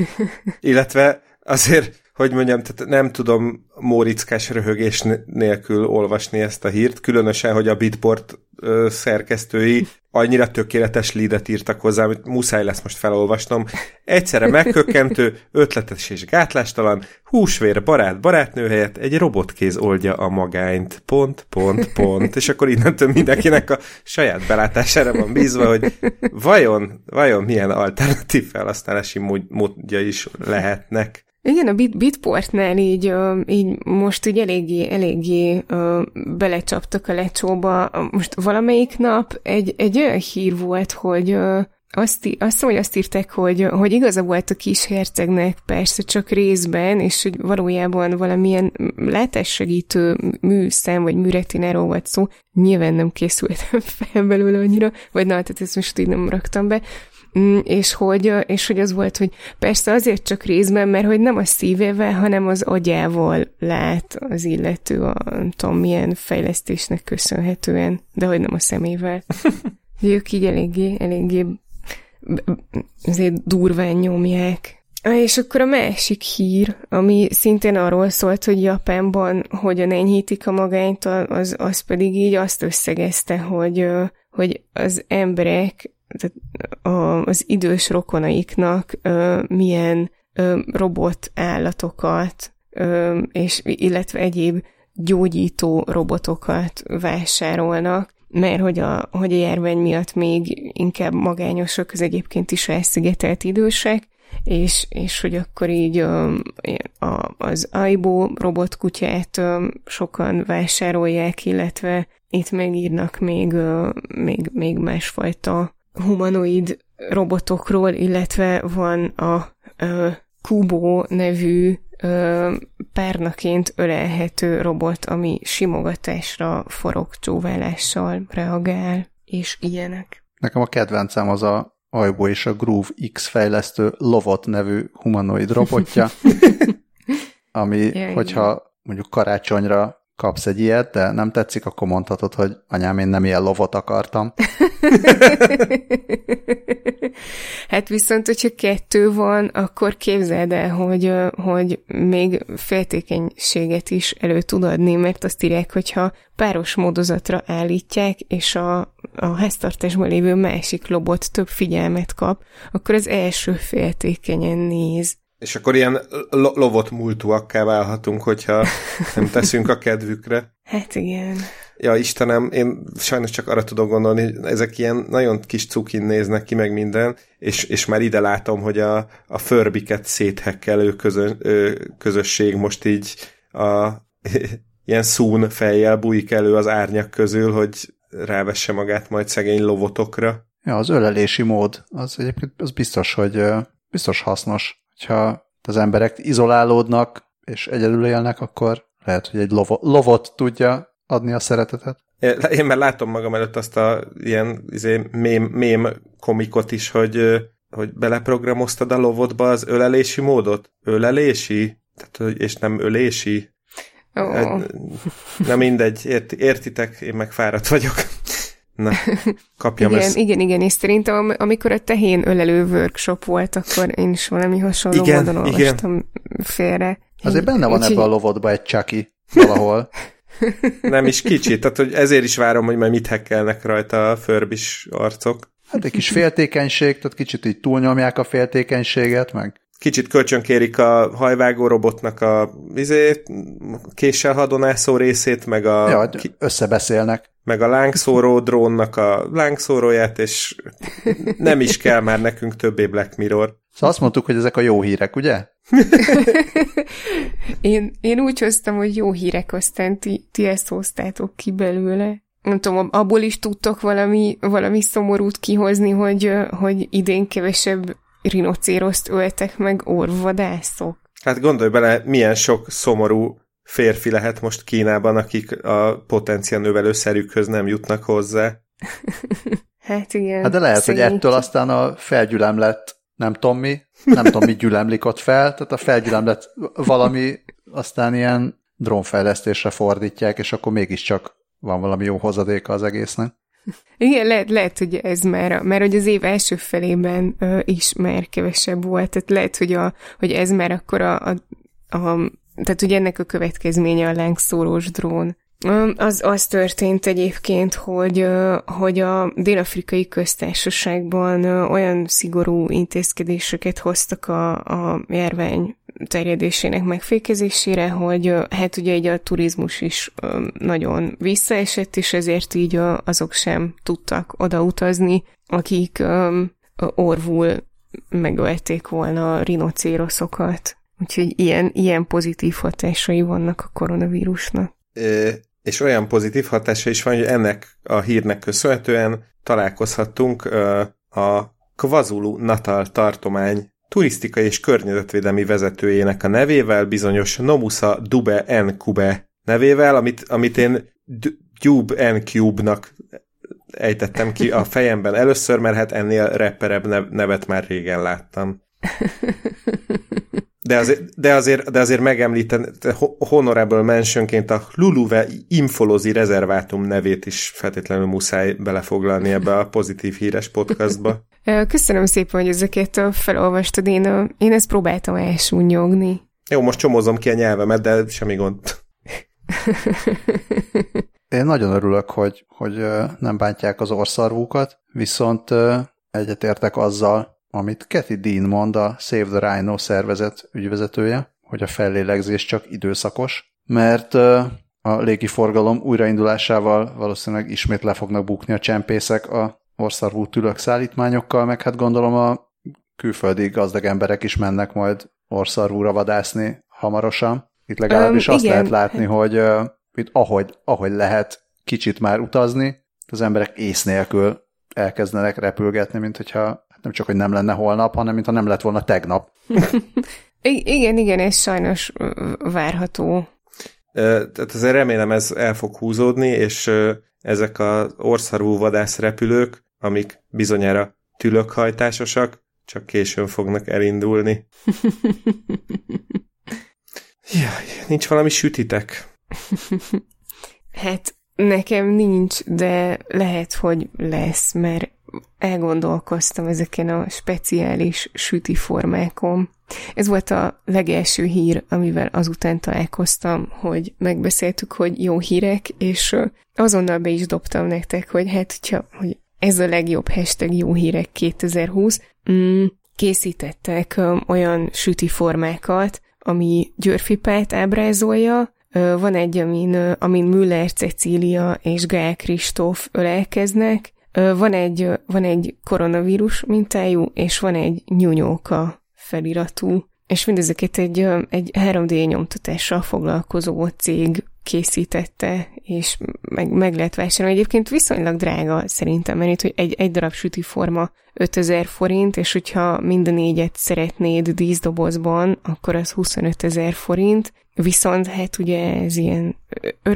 illetve azért hogy mondjam, tehát nem tudom mórickás röhögés nélkül olvasni ezt a hírt, különösen, hogy a Bitport ö, szerkesztői annyira tökéletes lídet írtak hozzá, hogy muszáj lesz most felolvasnom. Egyszerre megkökkentő, ötletes és gátlástalan, húsvér barát barátnő helyett egy robotkéz oldja a magányt. Pont, pont, pont. És akkor innentől mindenkinek a saját belátására van bízva, hogy vajon, vajon milyen alternatív felhasználási módja is lehetnek. Igen, a Bit Bitportnál így, így most úgy eléggé, eléggé belecsaptak a lecsóba. Most valamelyik nap egy, egy olyan hír volt, hogy azt, azt hogy azt írták, hogy, hogy igaza volt a kis hercegnek, persze csak részben, és hogy valójában valamilyen látássegítő műszem, vagy műretináról volt szó, nyilván nem készültem fel belőle annyira, vagy na, tehát ezt most így nem raktam be, Mm, és hogy, és hogy az volt, hogy persze azért csak részben, mert hogy nem a szívével, hanem az agyával lát az illető a nem tudom milyen fejlesztésnek köszönhetően, de hogy nem a szemével. Ők így eléggé, eléggé azért durván nyomják. És akkor a másik hír, ami szintén arról szólt, hogy Japánban hogyan enyhítik a magányt, az, az pedig így azt összegezte, hogy, hogy az emberek az idős rokonaiknak milyen robot állatokat, és illetve egyéb gyógyító robotokat vásárolnak, mert hogy a, hogy a járvány miatt még inkább magányosak az egyébként is elszigetelt idősek, és, és hogy akkor így a, a, az Aibo robotkutyát sokan vásárolják, illetve itt megírnak még, még, még másfajta humanoid robotokról, illetve van a ö, Kubo nevű ö, párnaként ölelhető robot, ami simogatásra, forogcsóválással reagál, és ilyenek. Nekem a kedvencem az a Ajbo és a Groove X fejlesztő Lovot nevű humanoid robotja, ami, ja, hogyha mondjuk karácsonyra kapsz egy ilyet, de nem tetszik, akkor mondhatod, hogy anyám, én nem ilyen lovot akartam. hát viszont, hogyha kettő van, akkor képzeld el, hogy, hogy még féltékenységet is elő tud adni, mert azt írják, hogyha páros módozatra állítják, és a, a háztartásban lévő másik lobot több figyelmet kap, akkor az első féltékenyen néz. És akkor ilyen lo- lovot múltúakká válhatunk, hogyha nem teszünk a kedvükre. Hát igen. Ja, Istenem, én sajnos csak arra tudok gondolni, hogy ezek ilyen nagyon kis cukin néznek ki, meg minden, és, és már ide látom, hogy a, a förbiket széthekkelő közö, közösség most így a ilyen szún fejjel bújik elő az árnyak közül, hogy rávesse magát majd szegény lovotokra. Ja, az ölelési mód, az egyébként az biztos, hogy biztos hasznos hogyha az emberek izolálódnak, és egyedül élnek, akkor lehet, hogy egy lovo, lovot tudja adni a szeretetet. Én már látom magam előtt azt a ilyen izé, mém, mém komikot is, hogy, hogy beleprogramoztad a lovotba az ölelési módot. Ölelési? Tehát, és nem ölési? Oh. Na mindegy, ért, értitek, én meg fáradt vagyok. Na, kapjam igen, ezt. Igen, igen, és szerintem amikor a tehén ölelő workshop volt, akkor én is valami hasonló igen, módon olvastam igen. félre. Azért benne van ebbe a lovodba egy csaki valahol. Nem is kicsit, tehát hogy ezért is várom, hogy majd mit hekkelnek rajta a förbis arcok. Hát egy kis féltékenység, tehát kicsit így túlnyomják a féltékenységet, meg kicsit kölcsönkérik a hajvágó robotnak a izé, késsel hadonászó részét, meg a... Ja, összebeszélnek meg a lángszóró drónnak a lángszóróját, és nem is kell már nekünk többé Black Mirror. Szóval azt mondtuk, hogy ezek a jó hírek, ugye? én, én úgy hoztam, hogy jó hírek, aztán ti, ti ezt hoztátok ki belőle. Nem tudom, abból is tudtok valami, valami szomorút kihozni, hogy, hogy idén kevesebb rinocéroszt öltek meg orvadászok. Hát gondolj bele, milyen sok szomorú férfi lehet most Kínában, akik a potenciál növelőszerükhöz nem jutnak hozzá. hát igen. Hát de lehet, szegény. hogy ettől aztán a felgyülemlett, nem tudom mi, nem tudom mi gyülemlik ott fel, tehát a felgyülemlett valami aztán ilyen drónfejlesztésre fordítják, és akkor mégiscsak van valami jó hozadéka az egésznek. Igen, lehet, lehet, hogy ez már, mert hogy az év első felében uh, is már kevesebb volt, tehát lehet, hogy, a, hogy ez már akkor a, a, a tehát ugye ennek a következménye a lángszórós drón. Az, az történt egyébként, hogy, hogy a dél-afrikai köztársaságban olyan szigorú intézkedéseket hoztak a, a járvány terjedésének megfékezésére, hogy hát ugye egy a turizmus is nagyon visszaesett, és ezért így azok sem tudtak odautazni, akik orvul megölték volna a rinocéroszokat. Úgyhogy ilyen, ilyen pozitív hatásai vannak a koronavírusnak. É, és olyan pozitív hatása is van, hogy ennek a hírnek köszönhetően találkozhattunk a Kvazulu Natal tartomány turisztikai és környezetvédelmi vezetőjének a nevével, bizonyos Nomusa Dube Nkube nevével, amit, amit én Dube N Cube-nak ejtettem ki a fejemben először, mert hát ennél rapperebb nevet már régen láttam. De azért, de azért, de azért megemlíten, honorable mentionként a Luluve Infolozi rezervátum nevét is feltétlenül muszáj belefoglalni ebbe a pozitív híres podcastba. Köszönöm szépen, hogy ezeket felolvastad. Én, én ezt próbáltam elsúnyogni. Jó, most csomozom ki a nyelvemet, de semmi gond. Én nagyon örülök, hogy, hogy nem bántják az orszarvúkat, viszont egyetértek azzal, amit Kathy Dean mond, a Save the Rhino szervezet ügyvezetője, hogy a fellélegzés csak időszakos, mert a légiforgalom újraindulásával valószínűleg ismét le fognak bukni a csempészek a orszarvú tülök szállítmányokkal, meg hát gondolom a külföldi gazdag emberek is mennek majd orszarvúra vadászni hamarosan. Itt legalábbis um, azt igen. lehet látni, hogy uh, itt ahogy, ahogy lehet kicsit már utazni, az emberek ész nélkül elkezdenek repülgetni, mint hogyha nem csak, hogy nem lenne holnap, hanem mintha nem lett volna tegnap. I- igen, igen, ez sajnos várható. Tehát azért remélem ez el fog húzódni, és ezek az orszarú vadászrepülők, amik bizonyára tülökhajtásosak, csak későn fognak elindulni. Jaj, nincs valami sütitek? hát nekem nincs, de lehet, hogy lesz, mert elgondolkoztam ezeken a speciális süti formákon. Ez volt a legelső hír, amivel azután találkoztam, hogy megbeszéltük, hogy jó hírek, és azonnal be is dobtam nektek, hogy hát, hogyha, hogy ez a legjobb hashtag jó hírek 2020, mm, készítettek olyan süti formákat, ami györfipát ábrázolja, van egy, amin, amin Müller Cecília és Gál Kristóf ölelkeznek, van egy, van egy koronavírus mintájú, és van egy nyúnyóka feliratú, és mindezeket egy, egy 3D nyomtatással foglalkozó cég készítette, és meg, meg lehet vásárolni. Egyébként viszonylag drága szerintem, mert itt, hogy egy, egy darab forma 5000 forint, és hogyha mind a négyet szeretnéd díszdobozban, akkor az 25 ezer forint, viszont hát ugye ez ilyen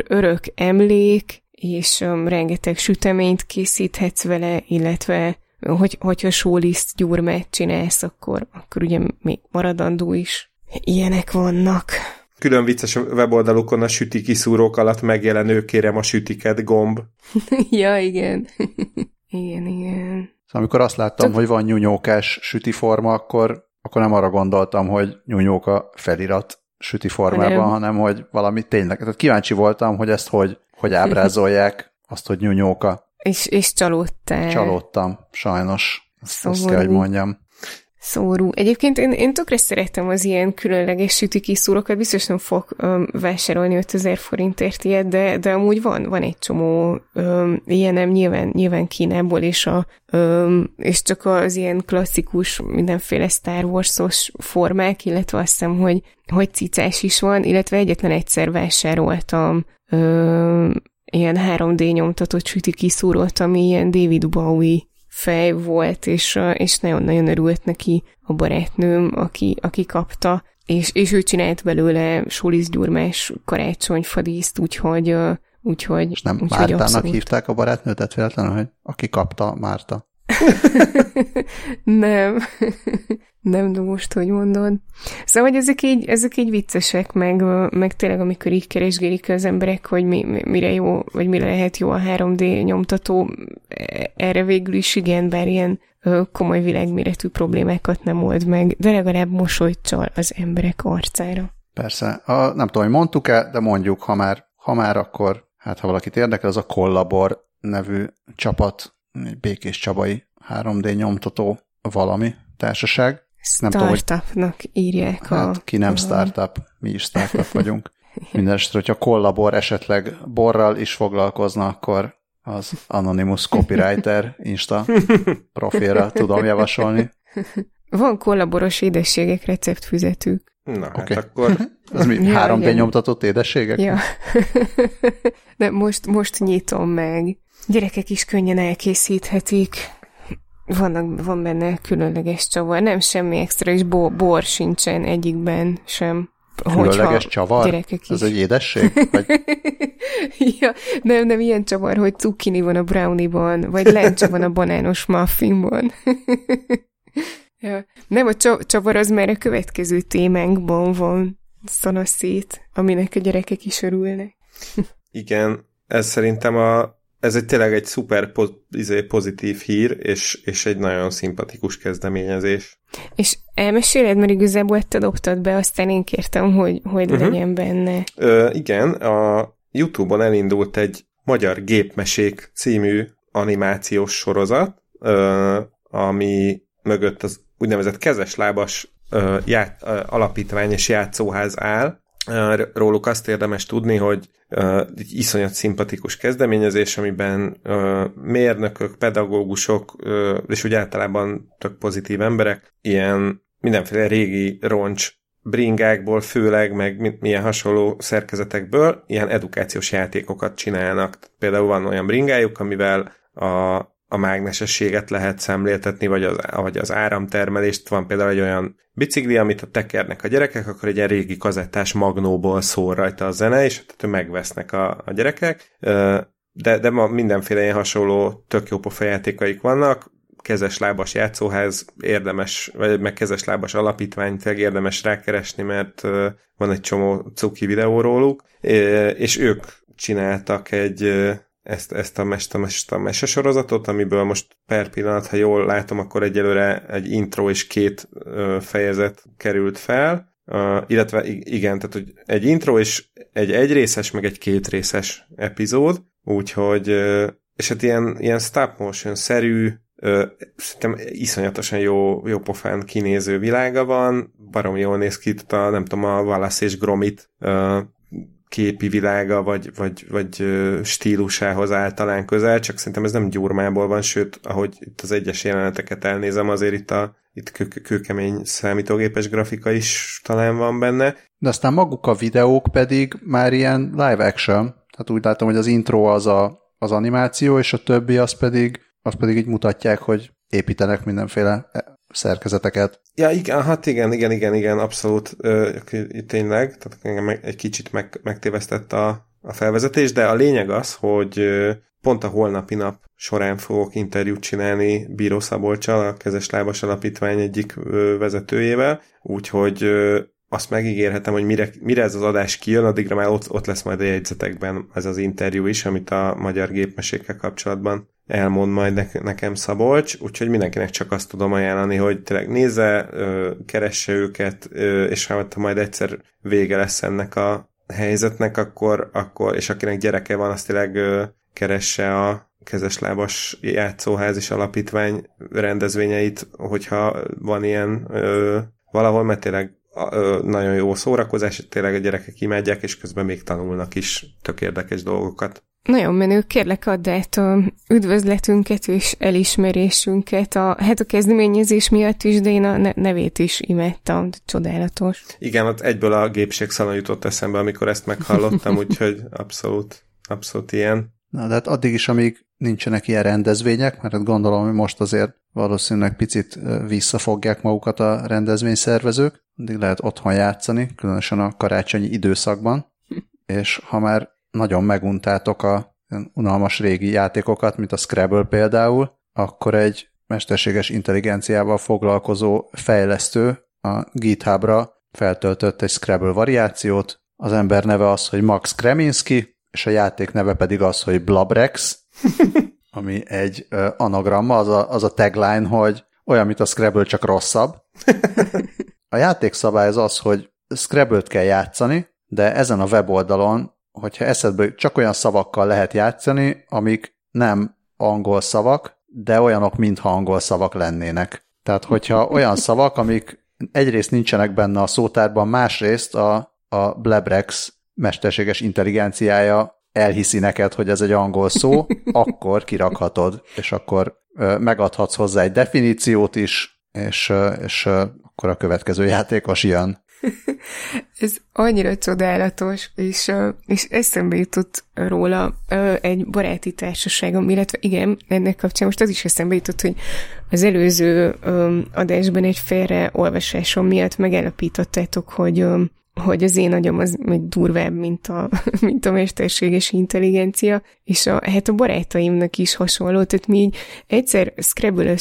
örök emlék, és um, rengeteg süteményt készíthetsz vele, illetve hogy, hogyha sóliszt gyurmát csinálsz, akkor, akkor ugye még maradandó is. Ilyenek vannak. Külön vicces a weboldalukon a süti kiszúrók alatt megjelenő kérem a sütiket gomb. ja, igen. igen, igen. Szóval amikor azt láttam, Csak... hogy van nyúnyókás süti forma, akkor, akkor nem arra gondoltam, hogy nyúnyóka felirat süti formában, hanem, hanem hogy valami tényleg. Tehát kíváncsi voltam, hogy ezt hogy hogy ábrázolják azt, hogy nyúnyóka. És, és csalódtál. Csalódtam, sajnos. Szóval azt kell, hogy mondjam. Szórú. Egyébként én, én tökre szeretem az ilyen különleges süti kiszúrokat, biztos nem fog um, vásárolni 5000 forintért ilyet, de, de amúgy van, van egy csomó um, ilyenem nyilván, nyilván Kínából, és, a, um, és csak az ilyen klasszikus mindenféle Star Wars-os formák, illetve azt hiszem, hogy, hogy cicás is van, illetve egyetlen egyszer vásároltam um, ilyen 3D nyomtatott süti kiszúrót, ami ilyen David Bowie fej volt, és, és nagyon-nagyon örült neki a barátnőm, aki, aki kapta, és, és ő csinált belőle suliszgyurmás karácsonyfadíszt, úgyhogy, úgyhogy... És nem úgyhogy Mártának abszolút. hívták a barátnőtet véletlenül, hogy aki kapta, Márta. nem. nem, de most, hogy mondod. Szóval, hogy ezek így, ezek így viccesek, meg, meg tényleg, amikor így keresgélik az emberek, hogy mi, mi, mire jó, vagy mire lehet jó a 3D nyomtató, e, erre végül is igen, bár ilyen komoly világméretű problémákat nem old meg, de legalább mosolyt csal az emberek arcára. Persze. A, nem tudom, hogy mondtuk-e, de mondjuk, ha már, ha már akkor, hát ha valakit érdekel, az a Kollabor nevű csapat, egy Békés Csabai 3D nyomtató valami társaság. Nem Startupnak írják hát, a... ki nem startup, mi is startup vagyunk. Mindenesetre, hogyha kollabor esetleg borral is foglalkozna, akkor az Anonymous Copywriter Insta profilra tudom javasolni. Van kollaboros édességek receptfüzetük. Na, hát okay. akkor... Az mi? Ja, 3D igen. nyomtatott édességek? Ja. De most, most nyitom meg. Gyerekek is könnyen elkészíthetik. Vannak, van benne különleges csavar, nem semmi extra, és bo, bor sincsen egyikben sem. Különleges csavar? Is. Ez egy édesség? Vagy... ja, nem, nem ilyen csavar, hogy cukkini van a brownie-ban, vagy lencse van a banános muffinban. ja. Nem, a csavar az már a következő témánkban van szanaszét, aminek a gyerekek is örülnek. Igen, ez szerintem a ez egy tényleg egy szuper izé, pozitív hír, és, és egy nagyon szimpatikus kezdeményezés. És elmeséled, mert igazából te dobtad be, aztán én kértem, hogy, hogy uh-huh. legyen benne. Ö, igen, a YouTube-on elindult egy Magyar Gépmesék című animációs sorozat, ö, ami mögött az úgynevezett kezeslábas ö, ját, ö, alapítvány és játszóház áll, Róluk azt érdemes tudni, hogy egy iszonyat szimpatikus kezdeményezés, amiben mérnökök, pedagógusok, és úgy általában tök pozitív emberek, ilyen mindenféle régi roncs bringákból főleg, meg milyen hasonló szerkezetekből ilyen edukációs játékokat csinálnak. Például van olyan bringájuk, amivel a a mágnesességet lehet szemléltetni, vagy az, vagy az áramtermelést. Van például egy olyan bicikli, amit a tekernek a gyerekek, akkor egy ilyen régi kazettás magnóból szól rajta a zene, és tehát megvesznek a, a gyerekek. De, de ma mindenféle ilyen hasonló tök jó játékaik vannak, kezes lábas játszóház érdemes, vagy meg kezes lábas alapítványt érdemes rákeresni, mert van egy csomó cuki videó róluk, és ők csináltak egy ezt, ezt a, mest, a, mest, a mesesorozatot, amiből most per pillanat, ha jól látom, akkor egyelőre egy intro és két ö, fejezet került fel, uh, illetve igen, tehát hogy egy intro és egy egyrészes, meg egy kétrészes epizód, úgyhogy, uh, és hát ilyen, ilyen stop motion-szerű, uh, szerintem iszonyatosan jó, jó pofán kinéző világa van, barom jól néz ki, a, nem tudom, a Wallace és Gromit uh, képi világa, vagy, vagy, vagy stílusához áll talán közel, csak szerintem ez nem gyurmából van, sőt, ahogy itt az egyes jeleneteket elnézem, azért itt a itt kő, kőkemény számítógépes grafika is talán van benne. De aztán maguk a videók pedig már ilyen live action, tehát úgy látom, hogy az intro az a, az animáció, és a többi az pedig, az pedig így mutatják, hogy építenek mindenféle szerkezeteket. Ja, igen, hát igen, igen, igen, igen, abszolút ö, tényleg, tehát engem egy kicsit meg, megtévesztett a, a felvezetés, de a lényeg az, hogy pont a holnapi nap során fogok interjút csinálni Bíró Szabolcsal, a Kezes Lábas Alapítvány egyik vezetőjével, úgyhogy azt megígérhetem, hogy mire, mire ez az adás kijön, addigra már ott, ott lesz majd a jegyzetekben ez az interjú is, amit a magyar gépmesékkel kapcsolatban elmond majd ne, nekem Szabolcs, úgyhogy mindenkinek csak azt tudom ajánlani, hogy tényleg nézze, keresse őket, és ha majd egyszer vége lesz ennek a helyzetnek, akkor, akkor és akinek gyereke van, azt tényleg keresse a kezeslábas játszóház és alapítvány rendezvényeit, hogyha van ilyen valahol, mert tényleg nagyon jó szórakozás, tényleg a gyerekek imádják, és közben még tanulnak is tök érdekes dolgokat. Nagyon menő, kérlek add át a üdvözletünket és elismerésünket a, hát a kezdeményezés miatt is, de én a nevét is imádtam, csodálatos. Igen, ott egyből a gépségszalon jutott eszembe, amikor ezt meghallottam, úgyhogy abszolút, abszolút ilyen. Na, de hát addig is, amíg nincsenek ilyen rendezvények, mert hát gondolom, hogy most azért valószínűleg picit visszafogják magukat a rendezvényszervezők, addig lehet otthon játszani, különösen a karácsonyi időszakban, és ha már nagyon meguntátok a unalmas régi játékokat, mint a Scrabble például, akkor egy mesterséges intelligenciával foglalkozó fejlesztő a GitHubra feltöltött egy Scrabble variációt, az ember neve az, hogy Max Kreminski, és a játék neve pedig az, hogy Blabrex, ami egy anagramma, az a, az a tagline, hogy olyan, mint a Scrabble, csak rosszabb. A játékszabály az az, hogy Scrabble-t kell játszani, de ezen a weboldalon hogyha eszedbe csak olyan szavakkal lehet játszani, amik nem angol szavak, de olyanok, mintha angol szavak lennének. Tehát, hogyha olyan szavak, amik egyrészt nincsenek benne a szótárban, másrészt a, a Blabrex mesterséges intelligenciája elhiszi neked, hogy ez egy angol szó, akkor kirakhatod, és akkor megadhatsz hozzá egy definíciót is, és, és akkor a következő játékos jön. Ez annyira csodálatos, és, és eszembe jutott róla egy baráti társaságom, illetve igen, ennek kapcsán most az is eszembe jutott, hogy az előző adásban egy félreolvasásom miatt megállapítottátok, hogy hogy az én agyam az még durvább, mint a, mint a mesterséges intelligencia, és a, hát a barátaimnak is hasonló, tehát mi így egyszer scrabble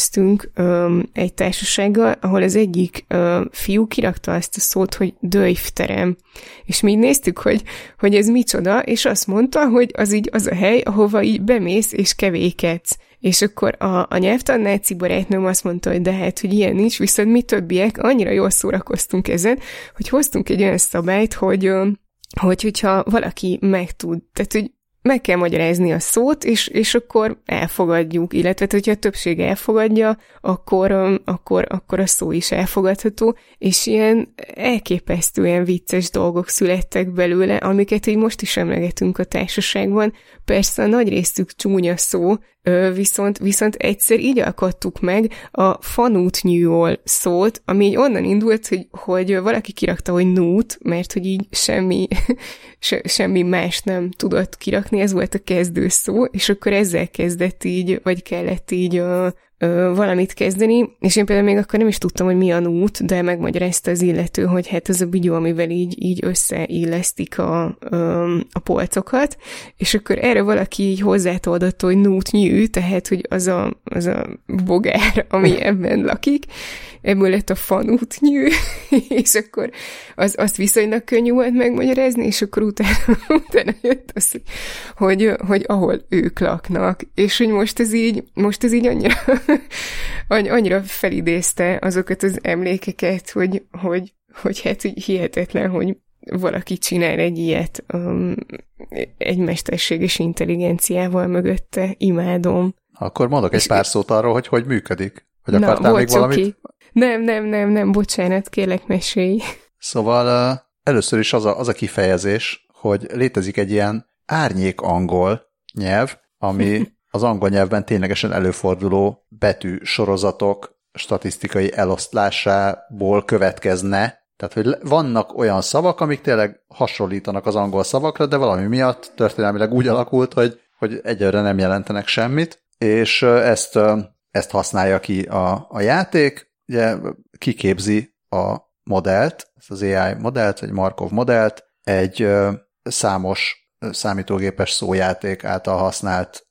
egy társasággal, ahol az egyik ö, fiú kirakta azt a szót, hogy döjvterem, és mi így néztük, hogy, hogy ez micsoda, és azt mondta, hogy az így az a hely, ahova így bemész és kevékedsz. És akkor a, a nyelvtan náci barátnőm azt mondta, hogy de hát, hogy ilyen nincs, viszont mi többiek annyira jól szórakoztunk ezen, hogy hoztunk egy olyan szabályt, hogy hogy hogyha valaki megtud, tehát hogy meg kell magyarázni a szót, és, és akkor elfogadjuk, illetve hogyha a többség elfogadja, akkor, akkor, akkor a szó is elfogadható, és ilyen elképesztően vicces dolgok születtek belőle, amiket így most is emlegetünk a társaságban. Persze a nagy részük csúnya szó, viszont, viszont egyszer így alkottuk meg a fanútnyűol szót, ami így onnan indult, hogy, hogy valaki kirakta, hogy nút, mert hogy így semmi, se, semmi más nem tudott kirakni, ez volt a kezdő szó, és akkor ezzel kezdett így, vagy kellett így ö, valamit kezdeni, és én például még akkor nem is tudtam, hogy mi a nút, de megmagyarázta az illető, hogy hát ez a bigyó, amivel így, így összeillesztik a, ö, a polcokat, és akkor erre valaki így hozzátoldott, hogy nút nyű, tehát, hogy az a, az a bogár, ami ebben lakik, ebből lett a fanútnyű, és akkor az, azt viszonylag könnyű volt megmagyarázni, és akkor utána, utána jött az, hogy, hogy, hogy ahol ők laknak, és hogy most ez így, most ez így annyira, annyira felidézte azokat az emlékeket, hogy, hogy, hogy hát hogy hihetetlen, hogy valaki csinál egy ilyet um, egy mesterséges intelligenciával mögötte, imádom. Akkor mondok egy pár szót arról, hogy hogy működik. Hogy Na, akartál még valamit? Okay. Nem, nem, nem, nem, bocsánat, kérlek, mesélj. Szóval uh, először is az a, az a kifejezés, hogy létezik egy ilyen árnyék angol nyelv, ami az angol nyelvben ténylegesen előforduló betű sorozatok statisztikai eloszlásából következne. Tehát, hogy vannak olyan szavak, amik tényleg hasonlítanak az angol szavakra, de valami miatt történelmileg úgy alakult, hogy, hogy egyelőre nem jelentenek semmit, és ezt, ezt használja ki a, a játék, ugye kiképzi a modellt, ezt az AI modellt, vagy Markov modellt, egy számos számítógépes szójáték által használt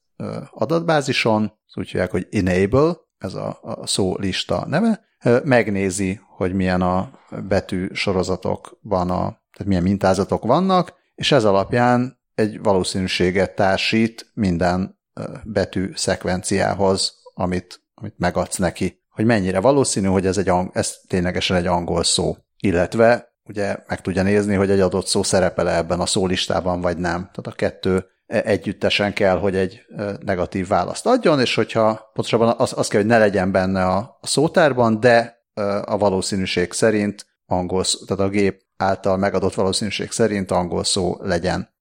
adatbázison, úgy hívják, hogy enable, ez a, a szó lista neve, megnézi, hogy milyen a betű sorozatokban, a, tehát milyen mintázatok vannak, és ez alapján egy valószínűséget társít minden betű szekvenciához, amit, amit megadsz neki hogy mennyire valószínű, hogy ez, egy, ez ténylegesen egy angol szó. Illetve ugye meg tudja nézni, hogy egy adott szó szerepel ebben a szólistában, vagy nem. Tehát a kettő együttesen kell, hogy egy negatív választ adjon, és hogyha pontosabban az, az kell, hogy ne legyen benne a, a szótárban, de a valószínűség szerint angol, tehát a gép által megadott valószínűség szerint angol szó legyen.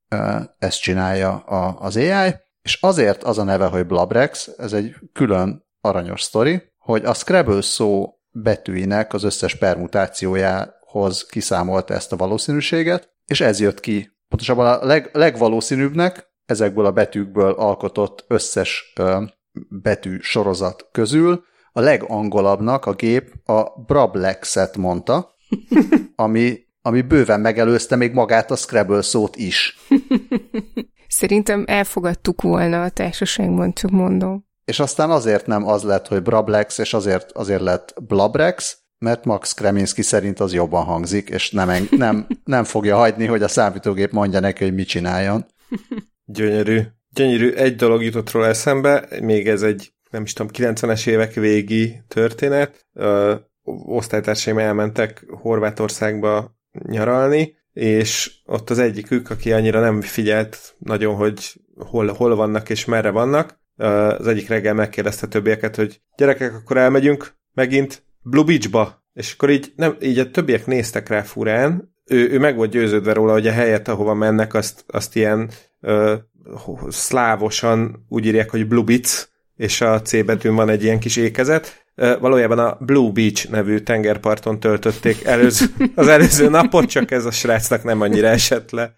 Ezt csinálja az AI, és azért az a neve, hogy Blabrex, ez egy külön aranyos sztori, hogy a Scrabble szó betűinek az összes permutációjához kiszámolta ezt a valószínűséget, és ez jött ki. Pontosabban a leg, legvalószínűbbnek ezekből a betűkből alkotott összes betű sorozat közül a legangolabbnak a gép a Brablexet mondta, ami, ami bőven megelőzte még magát a Scrabble szót is. Szerintem elfogadtuk volna a társaságban, csak mondom. És aztán azért nem az lett, hogy Brablex, és azért, azért lett Blabrex, mert Max Kreminski szerint az jobban hangzik, és nem, nem, nem fogja hagyni, hogy a számítógép mondja neki, hogy mit csináljon. Gyönyörű. Gyönyörű. Egy dolog jutott róla eszembe, még ez egy, nem is tudom, 90-es évek végi történet. Ö, osztálytársaim elmentek Horvátországba nyaralni, és ott az egyikük, aki annyira nem figyelt nagyon, hogy hol, hol vannak és merre vannak, az egyik reggel megkérdezte többieket, hogy gyerekek, akkor elmegyünk megint Blue Beachba. És akkor így, nem, így a többiek néztek rá furán, ő, ő meg volt győződve róla, hogy a helyet, ahova mennek, azt, azt ilyen ö, szlávosan úgy írják, hogy Blue Beach, és a C betűn van egy ilyen kis ékezet. Valójában a Blue Beach nevű tengerparton töltötték előző, az előző napot, csak ez a srácnak nem annyira esett le.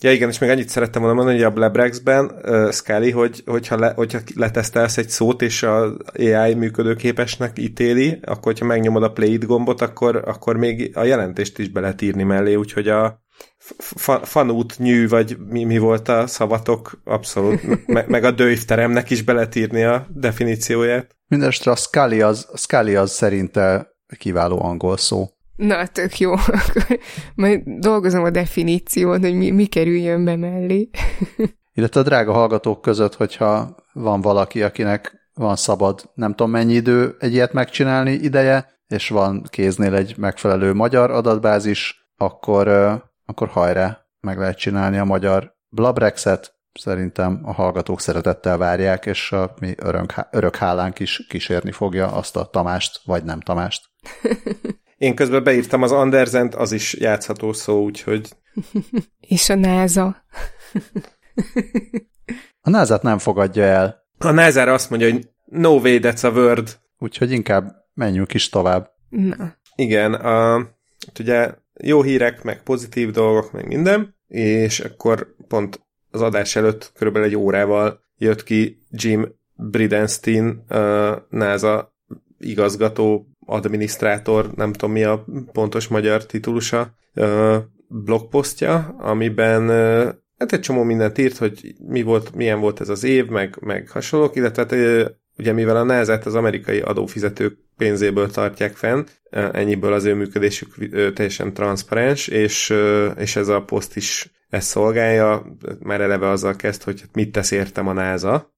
Ja igen, és még annyit szerettem volna mondani, hogy a Blabrexben, uh, Scully, hogy, hogyha, le, hogyha letesztelsz egy szót, és a AI működőképesnek ítéli, akkor hogyha megnyomod a play it gombot, akkor, akkor még a jelentést is be lehet írni mellé, úgyhogy a fa, fanút nyű, vagy mi, mi volt a szavatok, abszolút, me, meg a dőjvteremnek is be lehet írni a definícióját. Mindenesetre a Scully az, Scully az szerinte kiváló angol szó. Na, tök jó. Akkor majd dolgozom a definíciót, hogy mi, mi kerüljön be mellé. Illetve a drága hallgatók között, hogyha van valaki, akinek van szabad nem tudom mennyi idő egy ilyet megcsinálni ideje, és van kéznél egy megfelelő magyar adatbázis, akkor, akkor hajrá, meg lehet csinálni a magyar Blabrexet, szerintem a hallgatók szeretettel várják, és a mi örök, örök hálánk is kísérni fogja azt a Tamást, vagy nem Tamást. Én közben beírtam az Andersent, az is játszható szó, úgyhogy... És a NASA. a NASA nem fogadja el. A NASA azt mondja, hogy no way, that's a word. Úgyhogy inkább menjünk is tovább. Na. Igen, a, hát ugye jó hírek, meg pozitív dolgok, meg minden, és akkor pont az adás előtt körülbelül egy órával jött ki Jim Bridenstine, NASA igazgató adminisztrátor, nem tudom mi a pontos magyar titulusa, blogposztja, amiben hát egy csomó mindent írt, hogy mi volt, milyen volt ez az év, meg, meg hasonlók, illetve hát, ugye mivel a nehezet az amerikai adófizetők pénzéből tartják fenn, ennyiből az ő működésük teljesen transzparens, és, és ez a poszt is ezt szolgálja, már eleve azzal kezd, hogy hát mit tesz értem a NASA,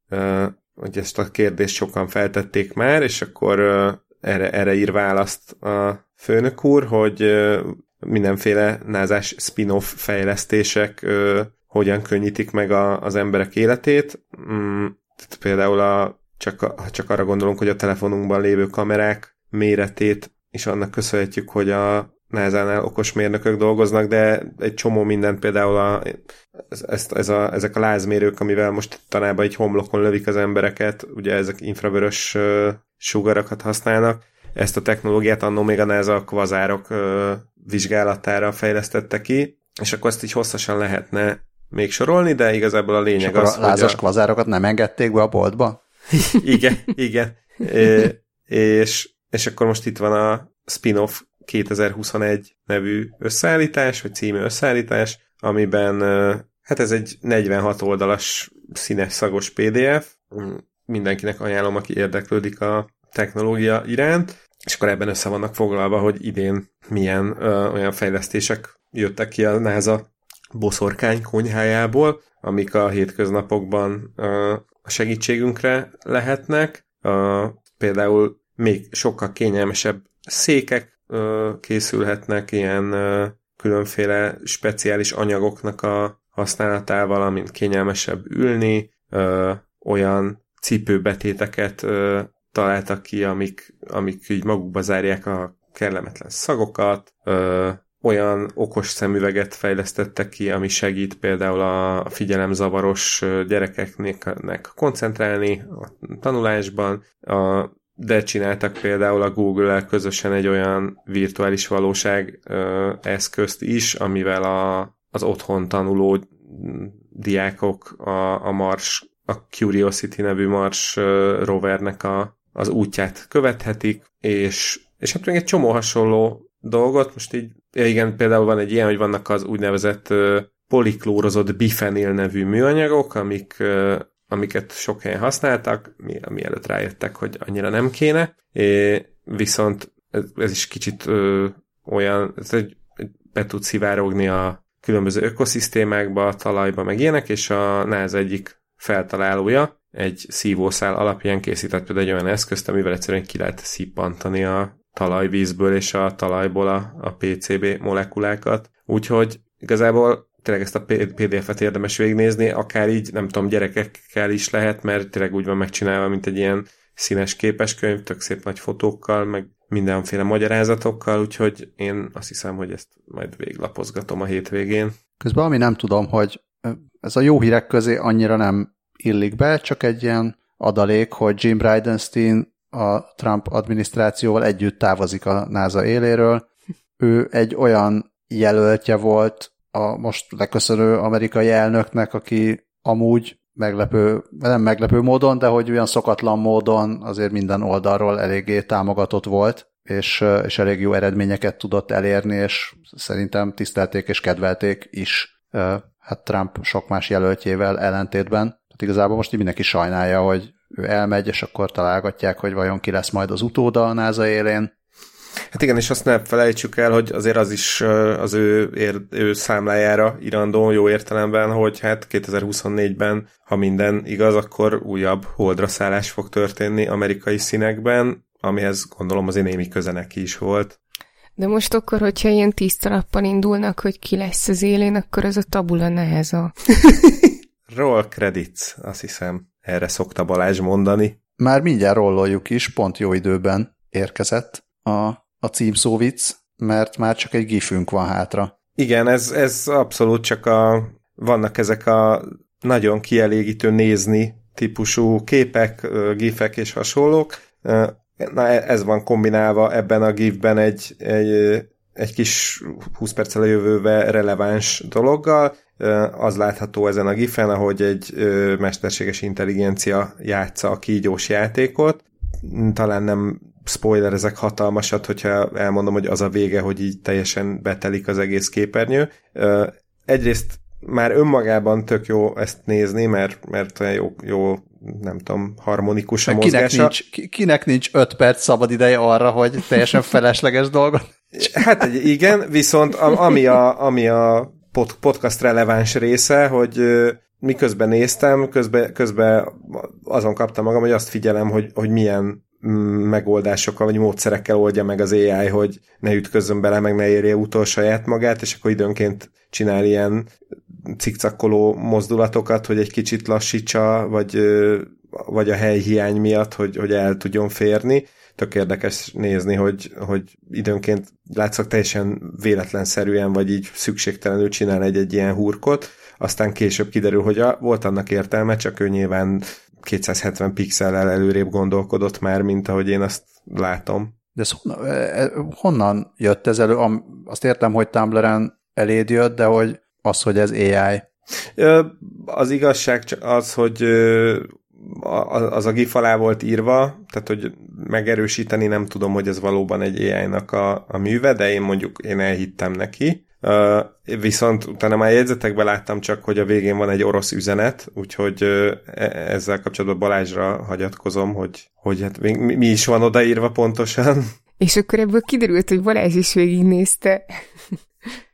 hogy ezt a kérdést sokan feltették már, és akkor erre, erre ír választ a főnök úr, hogy mindenféle názás spin-off fejlesztések hogyan könnyítik meg a, az emberek életét. Mm, például a, csak, ha csak arra gondolunk, hogy a telefonunkban lévő kamerák méretét és annak köszönhetjük, hogy a názánál okos mérnökök dolgoznak, de egy csomó mindent például a, ezt, ez a, ezek a lázmérők, amivel most tanában egy homlokon lövik az embereket, ugye ezek infravörös sugarakat használnak. Ezt a technológiát annó még a NASA a kvazárok ö, vizsgálatára fejlesztette ki, és akkor ezt így hosszasan lehetne még sorolni, de igazából a lényeg és az, a lázas a... kvazárokat nem engedték be a boltba? igen, igen. É, és, és akkor most itt van a spin-off 2021 nevű összeállítás, vagy című összeállítás, amiben hát ez egy 46 oldalas színes szagos PDF, mindenkinek ajánlom, aki érdeklődik a technológia iránt, és akkor ebben össze vannak foglalva, hogy idén milyen ö, olyan fejlesztések jöttek ki a NASA boszorkány konyhájából, amik a hétköznapokban ö, a segítségünkre lehetnek. Például még sokkal kényelmesebb székek készülhetnek, ilyen ö, különféle speciális anyagoknak a használatával, amint kényelmesebb ülni, olyan cipőbetéteket találtak ki, amik, amik így magukba zárják a kellemetlen szagokat, olyan okos szemüveget fejlesztettek ki, ami segít például a figyelemzavaros gyerekeknek koncentrálni a tanulásban, a, de csináltak például a Google-el közösen egy olyan virtuális valóság ö, eszközt is, amivel a, az otthon tanuló diákok a, a Mars, a Curiosity nevű Mars rovernek a, az útját követhetik, és, és hát még egy csomó hasonló dolgot, most így, ja igen, például van egy ilyen, hogy vannak az úgynevezett poliklórozott bifenil nevű műanyagok, amik, amiket sok helyen használtak, mi, mielőtt rájöttek, hogy annyira nem kéne, é, viszont ez, ez is kicsit uh, olyan, ez egy, be tud szivárogni a különböző ökoszisztémákba, a talajba, meg ilyenek, és a NASA egyik feltalálója egy szívószál alapján készített például egy olyan eszközt, amivel egyszerűen ki lehet szippantani a talajvízből és a talajból a, a PCB molekulákat. Úgyhogy igazából tényleg ezt a PDF-et érdemes végignézni, akár így, nem tudom, gyerekekkel is lehet, mert tényleg úgy van megcsinálva, mint egy ilyen színes képeskönyv, tök szép nagy fotókkal, meg mindenféle magyarázatokkal, úgyhogy én azt hiszem, hogy ezt majd véglapozgatom a hétvégén. Közben ami nem tudom, hogy ez a jó hírek közé annyira nem illik be, csak egy ilyen adalék, hogy Jim Bridenstine a Trump adminisztrációval együtt távozik a NASA éléről. Ő egy olyan jelöltje volt a most leköszönő amerikai elnöknek, aki amúgy meglepő, nem meglepő módon, de hogy olyan szokatlan módon azért minden oldalról eléggé támogatott volt, és, és elég jó eredményeket tudott elérni, és szerintem tisztelték és kedvelték is hát Trump sok más jelöltjével ellentétben. Tehát igazából most így mindenki sajnálja, hogy ő elmegy, és akkor találgatják, hogy vajon ki lesz majd az utóda a NASA élén. Hát igen, és azt ne felejtsük el, hogy azért az is az ő, ér, ő számlájára irandó jó értelemben, hogy hát 2024-ben, ha minden igaz, akkor újabb holdra szállás fog történni amerikai színekben, amihez gondolom azért némi köze neki is volt. De most akkor, hogyha ilyen tiszta lappal indulnak, hogy ki lesz az élén, akkor az a tabula neheza. Roll credits, azt hiszem. Erre szokta Balázs mondani. Már mindjárt rolloljuk is, pont jó időben érkezett a, a címszó vicc, mert már csak egy gifünk van hátra. Igen, ez, ez abszolút csak a... Vannak ezek a nagyon kielégítő nézni típusú képek, gifek és hasonlók. Na, e, ez van kombinálva ebben a gifben egy, egy, egy kis 20 perccel a jövőbe releváns dologgal, az látható ezen a gifen, ahogy egy mesterséges intelligencia játsza a kígyós játékot. Talán nem spoiler ezek hatalmasat, hogyha elmondom, hogy az a vége, hogy így teljesen betelik az egész képernyő. Egyrészt már önmagában tök jó ezt nézni, mert, mert olyan jó, jó nem tudom, harmonikus a kinek Nincs, kinek nincs öt perc szabad ideje arra, hogy teljesen felesleges dolgot? Hát igen, viszont ami a, ami a pod, podcast releváns része, hogy miközben néztem, közben, közben azon kaptam magam, hogy azt figyelem, hogy, hogy milyen mm, megoldásokkal vagy módszerekkel oldja meg az AI, hogy ne ütközzön bele, meg ne érje utol saját magát, és akkor időnként csinál ilyen cikcakkoló mozdulatokat, hogy egy kicsit lassítsa, vagy, vagy a helyhiány miatt, hogy, hogy el tudjon férni tök érdekes nézni, hogy, hogy időnként látszak teljesen véletlenszerűen, vagy így szükségtelenül csinál egy-egy ilyen hurkot, aztán később kiderül, hogy a, volt annak értelme, csak ő nyilván 270 pixellel előrébb gondolkodott már, mint ahogy én azt látom. De ez honnan, e, e, honnan jött ez elő? Azt értem, hogy Tumblr-en eléd jött, de hogy az, hogy ez AI. Az igazság az, hogy az a gif alá volt írva, tehát hogy megerősíteni nem tudom, hogy ez valóban egy AI-nak a, a műve, de én mondjuk én elhittem neki. Uh, viszont utána már jegyzetekben láttam csak, hogy a végén van egy orosz üzenet, úgyhogy uh, ezzel kapcsolatban Balázsra hagyatkozom, hogy, hogy hát mi, mi is van odaírva pontosan. És akkor ebből kiderült, hogy Balázs is végignézte.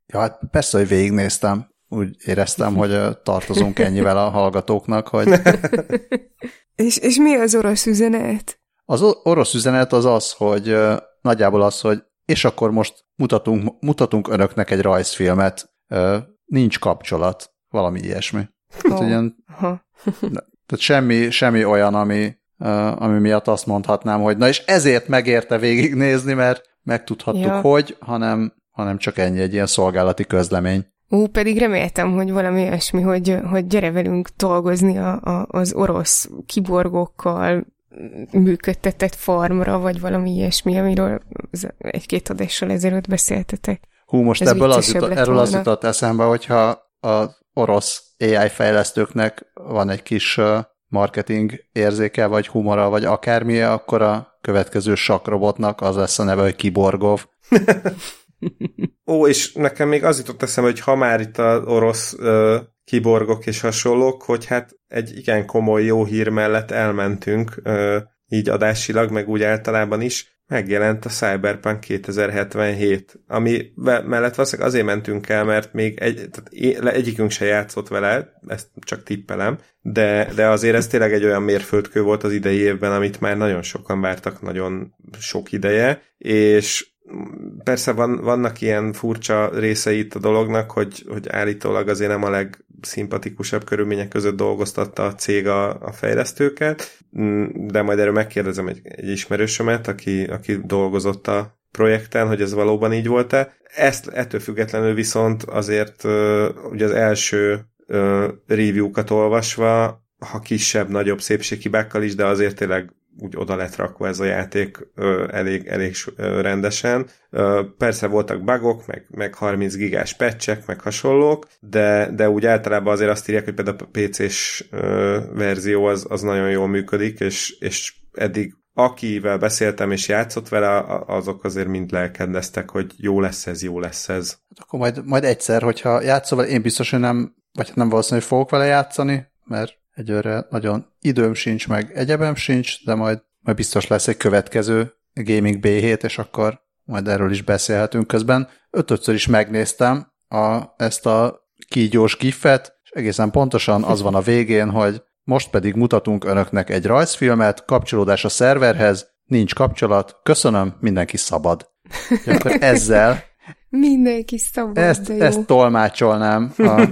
ja, hát persze, hogy végignéztem úgy éreztem, hogy tartozunk ennyivel a hallgatóknak, hogy... és, és mi az orosz üzenet? Az orosz üzenet az az, hogy nagyjából az, hogy és akkor most mutatunk, mutatunk önöknek egy rajzfilmet, nincs kapcsolat, valami ilyesmi. Tehát, oh. ilyen, tehát semmi, semmi olyan, ami, ami miatt azt mondhatnám, hogy na és ezért megérte végignézni, mert megtudhattuk, ja. hogy, hanem, hanem csak ennyi, egy ilyen szolgálati közlemény. Ú, pedig reméltem, hogy valami olyasmi, hogy, hogy gyere velünk dolgozni a, a, az orosz kiborgokkal működtetett farmra, vagy valami ilyesmi, amiről egy-két adással ezelőtt beszéltetek. Hú, most Ez ebből az jutott, erről az jutott eszembe, hogyha az orosz AI fejlesztőknek van egy kis marketing érzéke, vagy humora, vagy akármilyen, akkor a következő sakrobotnak az lesz a neve, hogy Kiborgov. Ó, és nekem még az jutott eszembe, hogy ha már itt az orosz ö, kiborgok és hasonlók, hogy hát egy igen komoly jó hír mellett elmentünk, így adásilag, meg úgy általában is, megjelent a Cyberpunk 2077, ami mellett valószínűleg azért mentünk el, mert még egy, tehát egyikünk se játszott vele, ezt csak tippelem, de, de azért ez tényleg egy olyan mérföldkő volt az idei évben, amit már nagyon sokan vártak nagyon sok ideje, és persze van, vannak ilyen furcsa részei itt a dolognak, hogy, hogy állítólag azért nem a legszimpatikusabb körülmények között dolgoztatta a cég a, a fejlesztőket, de majd erről megkérdezem egy, egy ismerősömet, aki, aki dolgozott a projekten, hogy ez valóban így volt-e. Ezt ettől függetlenül viszont azért ugye az első review-kat olvasva, ha kisebb, nagyobb szépséghibákkal is, de azért tényleg úgy oda lett rakva ez a játék ö, elég, elég rendesen. Persze voltak bugok, meg, meg 30 gigás patchek, meg hasonlók, de, de úgy általában azért azt írják, hogy például a PC-s verzió az, az nagyon jól működik, és, és eddig akivel beszéltem és játszott vele, azok azért mind lelkedeztek, hogy jó lesz ez, jó lesz ez. Hát akkor majd, majd egyszer, hogyha játszol, én biztos, hogy nem, vagy nem valószínű, hogy fogok vele játszani, mert egyőre nagyon időm sincs, meg egyebem sincs, de majd, majd biztos lesz egy következő Gaming B7, és akkor majd erről is beszélhetünk közben. Ötötször is megnéztem a, ezt a kígyós gifet, és egészen pontosan az van a végén, hogy most pedig mutatunk önöknek egy rajzfilmet, kapcsolódás a szerverhez, nincs kapcsolat, köszönöm, mindenki szabad. És akkor ezzel Mindenki szabad, ezt, de jó. ezt tolmácsolnám a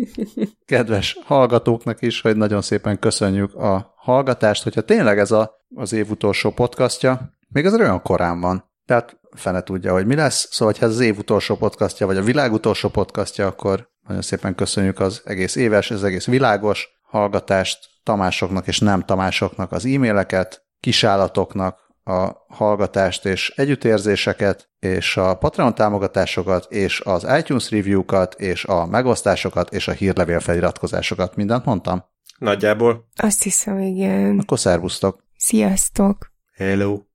kedves hallgatóknak is, hogy nagyon szépen köszönjük a hallgatást, hogyha tényleg ez a, az év utolsó podcastja, még az olyan korán van. Tehát fene tudja, hogy mi lesz. Szóval, ha ez az év utolsó podcastja, vagy a világ utolsó podcastja, akkor nagyon szépen köszönjük az egész éves, az egész világos hallgatást, Tamásoknak és nem Tamásoknak az e-maileket, kisállatoknak, a hallgatást és együttérzéseket, és a Patreon támogatásokat, és az iTunes review-kat, és a megosztásokat, és a hírlevél feliratkozásokat. Mindent mondtam? Nagyjából. Azt hiszem, igen. Akkor szervusztok. Sziasztok. Hello.